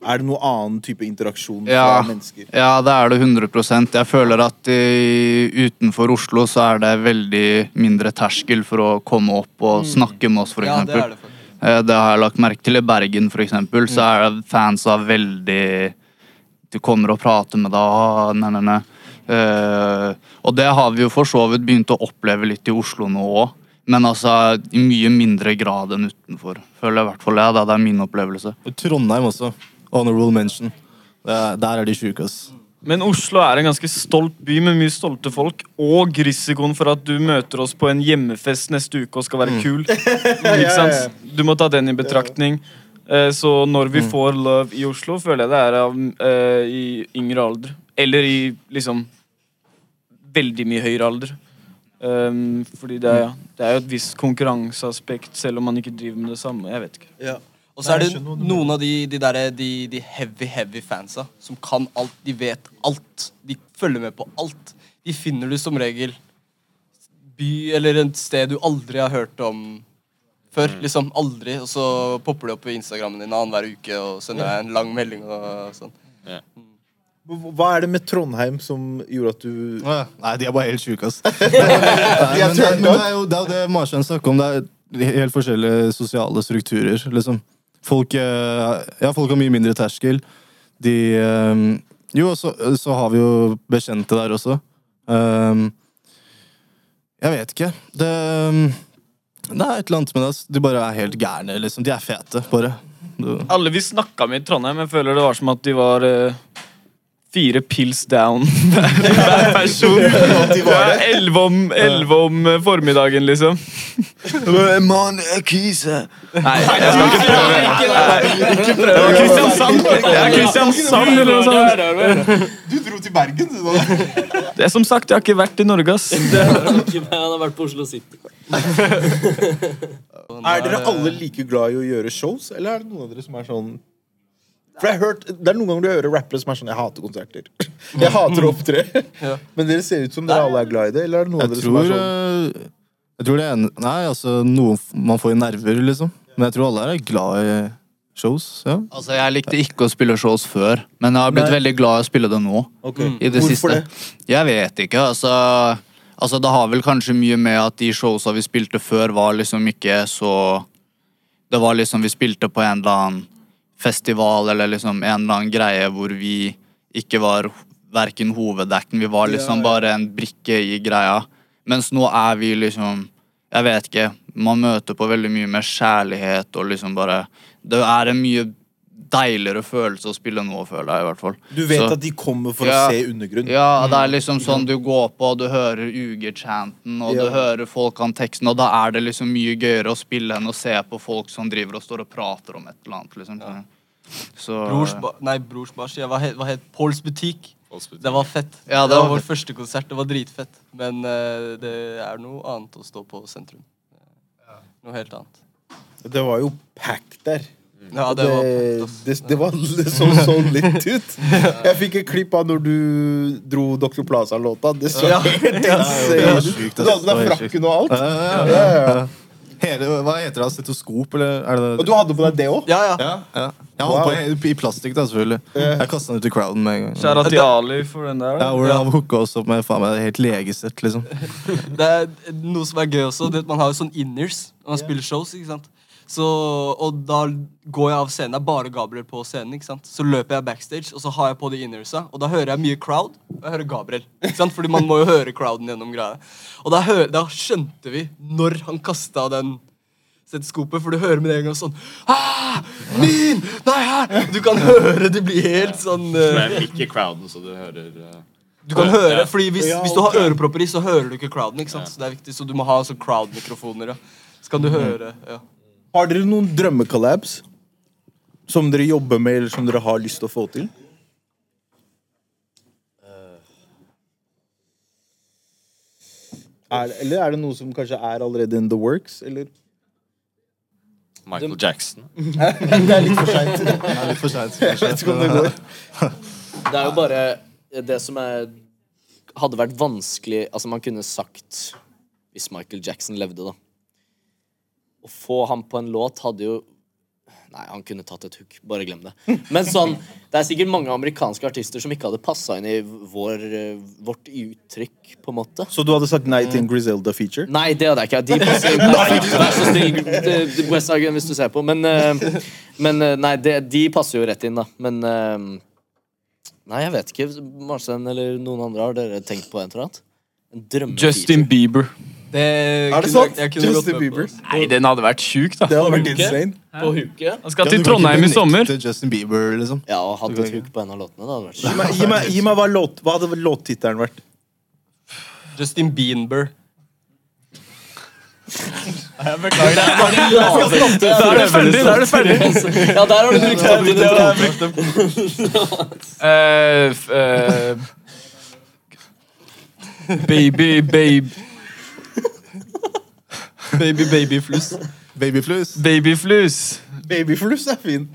Er det noen annen type interaksjon fra mennesker? Ja, det er det 100 Jeg føler at i, utenfor Oslo så er det veldig mindre terskel for å komme opp og snakke med oss, for Mm. Ja, det det for. Eh, Det har jeg lagt merke til i Bergen, for eksempel. Så er det fans av veldig Du kommer og prater med deg. Nei, nei, nei. Uh, og det har vi jo for så vidt begynt å oppleve litt i Oslo nå òg. Men altså i mye mindre grad enn utenfor. Føler jeg i hvert fall jeg. Det er min opplevelse. Trondheim også. Honorable mention. Er, der er de sjuke, ass. Men Oslo er en ganske stolt by med mye stolte folk. Og risikoen for at du møter oss på en hjemmefest neste uke og skal være kul. Ikke sant? Du må ta den i betraktning. Eh, Så når vi får love i Oslo, føler jeg det er av, uh, i yngre alder. Eller i liksom veldig mye høyere alder. Um, fordi det er, ja, det er jo et visst konkurranseaspekt, selv om man ikke driver med det samme. Jeg vet ikke. Ja. Og så er det noen av de, de, der, de, de heavy, heavy fansa som kan alt. De vet alt. De følger med på alt. De finner du som regel by eller et sted du aldri har hørt om før. Liksom aldri. Og så popper de opp på Instagrammen din annenhver uke og sender deg en lang melding og sånn. Hva er det med Trondheim som gjorde at du ja. Nei, de er bare helt sjuke, ass. Nei, men, det, men det er jo det, er jo det Marstein snakker om. Det er helt forskjellige sosiale strukturer, liksom. Folk, eh, ja, folk har mye mindre terskel. De eh, Jo, så, så har vi jo bekjente der også. Um, jeg vet ikke. Det, det er et eller annet med det. De bare er helt gærne, liksom. De er fete, bare. Alle vi snakka med i Trondheim, jeg føler det var som at de var eh, fire pils down hver person. Ja, Elleve om, om eh, formiddagen, liksom. Mann, jeg kiser. Nei, jeg skal ikke prøve. Det var Kristiansand. Det er Kristiansand eller noe sånt. Du dro til Bergen, du, da. Det er som sagt, jeg har ikke vært i Norge, ass. Ikke Han har vært på Oslo City. Er dere alle like glad i å gjøre shows, eller er det noen av dere som er sånn For jeg har hørt, Det er noen ganger du hører rappere som er sånn Jeg hater konserter. Jeg hater å opptre. Ja. Men dere ser ut som dere alle er glad i det, eller er det noen av dere dere som er sånn eh, Jeg tror det er en, Nei, altså noe man får i nerver, liksom. Men jeg tror alle her er glad i Shows, ja. Altså, Jeg likte ikke å spille shows før, men jeg har blitt Nei. veldig glad i å spille det nå. Ok. I det Hvorfor siste. det? Jeg vet ikke, altså Altså, Det har vel kanskje mye med at de showsa vi spilte før, var liksom ikke så Det var liksom Vi spilte på en eller annen festival eller liksom en eller annen greie hvor vi ikke var verken hoveddekten, vi var liksom bare en brikke i greia. Mens nå er vi liksom Jeg vet ikke. Man møter på veldig mye mer kjærlighet og liksom bare Det er en mye deiligere følelse å spille nå, føler jeg i hvert fall. Du vet Så- at de kommer for Ja. å se undergrunn. ja, det er liksom sånn du går på, og du hører UG-chanten, og Ja. du hører folk an teksten, og da er det liksom mye gøyere å spille enn å se på folk som driver og står og prater om et eller annet, liksom. Ja. Så Brors, ba nei, Brors Bars. Ja, hva het, hva het Pauls butikk? Det var fett. Ja, det, det var var vår første konsert. Det var dritfett. Men uh, det er noe annet å stå på sentrum. Noe helt annet. Det var jo pack der. Ja, det var det, det, det var det så så litt ut. Jeg fikk et klipp av når du dro Dr. Plaza-låta. Det så helt insane. Du hadde deg frakken og alt. Ja, ja, Ja, ja, ja. Hele, hva heter det? Stetoskop, eller er det Og du hadde på deg det òg? Ja, ja. Ja, ja. Jeg holdt på i, i plastikk, da, selvfølgelig. Jeg kasta den ut i crowden med en gang. Kjære til Ali for den der. Ja, da. hvor Han hooka oss opp med faen meg helt legesett, liksom. Det er noe som er gøy også. Det, at man har jo sånn inners når man spiller shows. ikke sant? Så, og da går jeg av scenen. Det er bare Gabriel på scenen. ikke sant? Så løper jeg backstage, og så har jeg på de innersa. Og da hører jeg mye crowd, og jeg hører Gabriel. ikke sant? Fordi man må jo høre crowden gjennom greia. Og da, hører, da skjønte vi når han kasta den stetoskopet, for du hører med en gang sånn ah, Min! Nei, her! Du kan høre det blir helt sånn Så Det er midt i crowden, så du hører uh, Du kan høre, Ja. fordi hvis, Ja, hvis du har ørepropper i, så hører du ikke crowden. ikke sant? Så det er viktig, så du må ha sånn crowd-mikrofoner. Ja. Så kan du høre ja. Har dere noen drømmecollabs som dere jobber med, eller som dere har lyst til å få til? Er, eller er det noe som kanskje er allerede in the works? Eller? Michael Jackson. det er litt for seint. Det er litt for sent. Jeg vet ikke om det går. Det er jo bare det som er Hadde vært vanskelig Altså, man kunne sagt Hvis Michael Jackson levde, da. Å få ham på en låt hadde jo Nei, han kunne tatt et hook. Bare glem det. Men sånn, det er sikkert mange amerikanske artister som ikke hadde passa inn i vår, eh, vårt uttrykk, på en måte. Så du hadde sagt nei til en Griselda feature? Nei, det hadde jeg ikke. De passer perfekt. Vær så snill, det- West Side Gun, hvis du ser på. Men, eh, men eh, nei, de, de passer jo rett inn, da. Men eh, Nei, jeg vet ikke. Marcen eller noen andre, har dere tenkt på en eller annet? En? Justin Bieber. Det Er det sant? Justin. Bieber? Nei, den hadde vært sjuk, da. Det hadde vært insane. På huke. Han skal til du Trondheim i sommer. Justin Bieber, liksom. Ja, og hatt et huk på en av låtene. Det hadde vært Gi meg, gi meg, gi meg hva, låt, hva hadde låttittelen vært? Justin Bieber. Da er det ferdig! Da er det ferdig. Ja, der har du brukt den. Eh, f- eh, baby, baby Baby, babyfluss. Babyflus. Babyflus. Babyfluss er fint.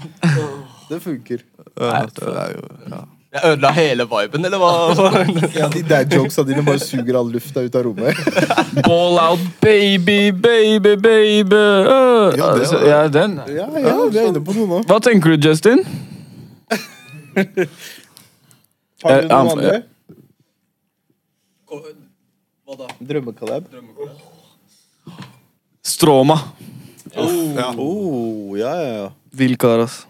Det funker. Ja, det er jo, ja. Jeg ødela hele viben, eller hva? Ja, De dad jokesa dine bare suger all lufta ut av rommet. Ball out, baby, baby, baby. Ja, det var- ja, den. Ja, ja, vi er inne på noe nå. Hva tenker du, Justin? Har du noe noen um, andre? Hva da? Drømmekollab? Stroma. Oh, ja, ja, ja. Vill kar, ass.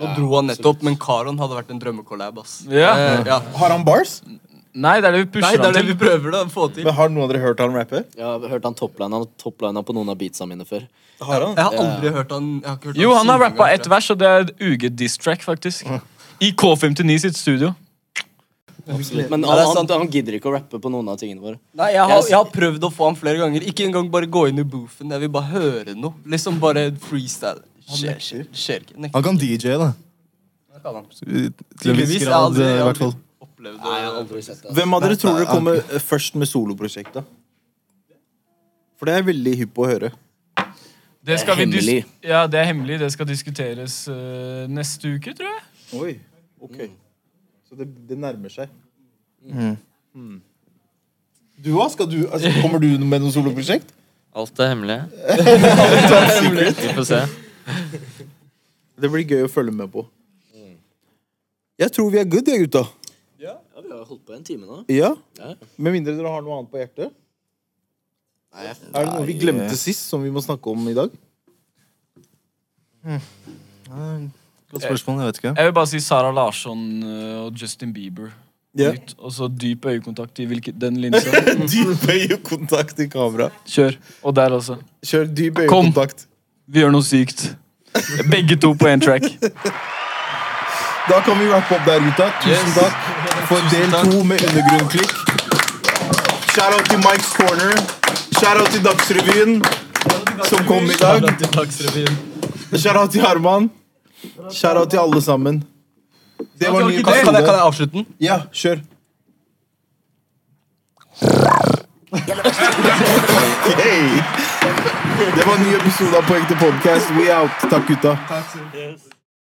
Nå dro han nettopp, men Karon hadde vært en drømmekollab. ass. Ja. Eh, ja. Har han bars? Nei, det er det vi Nei, pusher det er han det vi til. prøver da, å få til. Men Har noen av dere hørt han rappe? Jeg har hørt han topline. Han toplina på noen av beatsa mine før. Har han? Jeg har aldri hørt han jeg har ikke hørt Jo, han har synge rappa engang, ett tror jeg. vers, og det er et UG-diss-track, faktisk. I K59 sitt studio. Men det er han, han, han gidder ikke å rappe på noen av tingene våre. Nei, jeg har, jeg har prøvd å få han flere ganger. Ikke engang bare gå inn i boothen. Jeg vil bare høre noe. Liksom bare freestyle. Skjer, skjer, skjer ikke. Nekter. Han kan DJ, da. Det. Til en viss grad, eh, i hvert fall. det. det. Hvem av dere tror dere kommer først med soloprosjektet? For det er jeg veldig hypp på å høre. Det skal vi dis- hemmelig. Ja, det er hemmelig. Det skal diskuteres uh, neste uke, tror jeg. Oi, ok. Så det, det nærmer seg. Mm. Du òg? Altså, kommer du med noe soloprosjekt? Alt er hemmelig. Vi får se. Det blir gøy å følge med på. Jeg tror vi er good, jeg, gutta. Ja, vi har holdt på en time nå. Ja? Ja. Med mindre dere har noe annet på hjertet? Nei, Er det noe vi glemte sist, som vi må snakke om i dag? Godt spørsmål, jeg vet ikke. Jeg vil bare si Sara Larsson øh, og Justin Bieber. Ja. Nytt. Og så dyp øyekontakt i hvilke, den linsa. Dyp øyekontakt i kamera. Kjør. Og der også. Kjør dyp Kom. Vi gjør noe sykt. Begge to på én track. Da kan vi rappe opp der, gutta. Tusen takk for del to med undergrunnklikk. Shout-out til Mike's Corner. Shout-out til Dagsrevyen, som kom i dag. Shout-out til Herman. Shout-out til alle sammen. Det var ny Kan jeg, kan jeg avslutte den? Ja, kjør. Hey. Det var en ny episode av Poeng til podcast. We out. Takk, gutta.